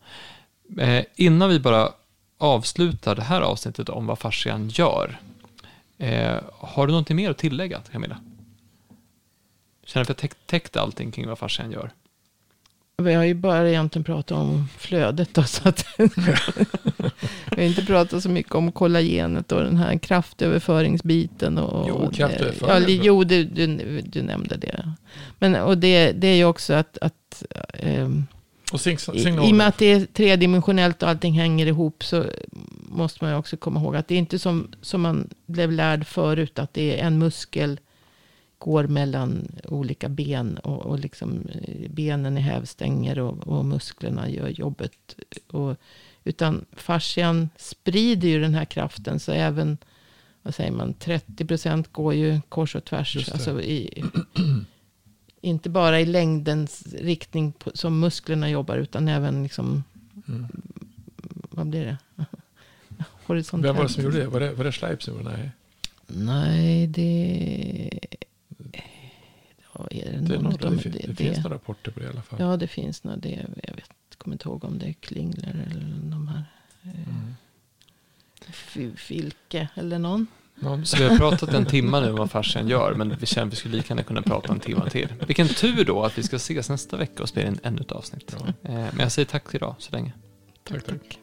Eh, innan vi bara avslutar det här avsnittet om vad fascian gör Eh, har du någonting mer att tillägga, Camilla? Känner du att jag täck, täckt allting kring vad fascian gör? Vi har ju bara egentligen pratat om flödet. Då, så att vi har inte pratat så mycket om kollagenet och den här kraftöverföringsbiten. Och, Jo, kraftöverföring Ja, jo du, du, du nämnde det. Men, och det, det är ju också att, att ehm, Och I. I och med att det är tredimensionellt och allting hänger ihop så måste man ju också komma ihåg att det är inte som, som man blev lärd förut att det är en muskel går mellan olika ben och, och liksom eh, benen är hävstänger och, och musklerna gör jobbet. Och, utan fascian sprider ju den här kraften så även vad säger man, 30% går ju kors och tvärs. Alltså i, inte bara i längdens riktning på, som musklerna jobbar utan även liksom, Mm. vad blir det? Horisontellt. Vem var det som gjorde det? Var det, var det Schleip som gjorde det? Nej. Nej, det... Ja, är det Det, är något, det, det, det, det, finns några rapporter på det i alla fall. Ja, det finns nog det. Jag vet, kommer inte ihåg om det är Klingler eller de här. Mm. F- Filke eller någon. Någon, Så vi har pratat en timme nu om vad fascian gör, men vi känner att vi skulle lika gärna kunna prata en timme till. Vilken tur då att vi ska ses nästa vecka och spela in ännu ett avsnitt. Ja. Eh, Men jag säger tack till idag så länge. tack, tack.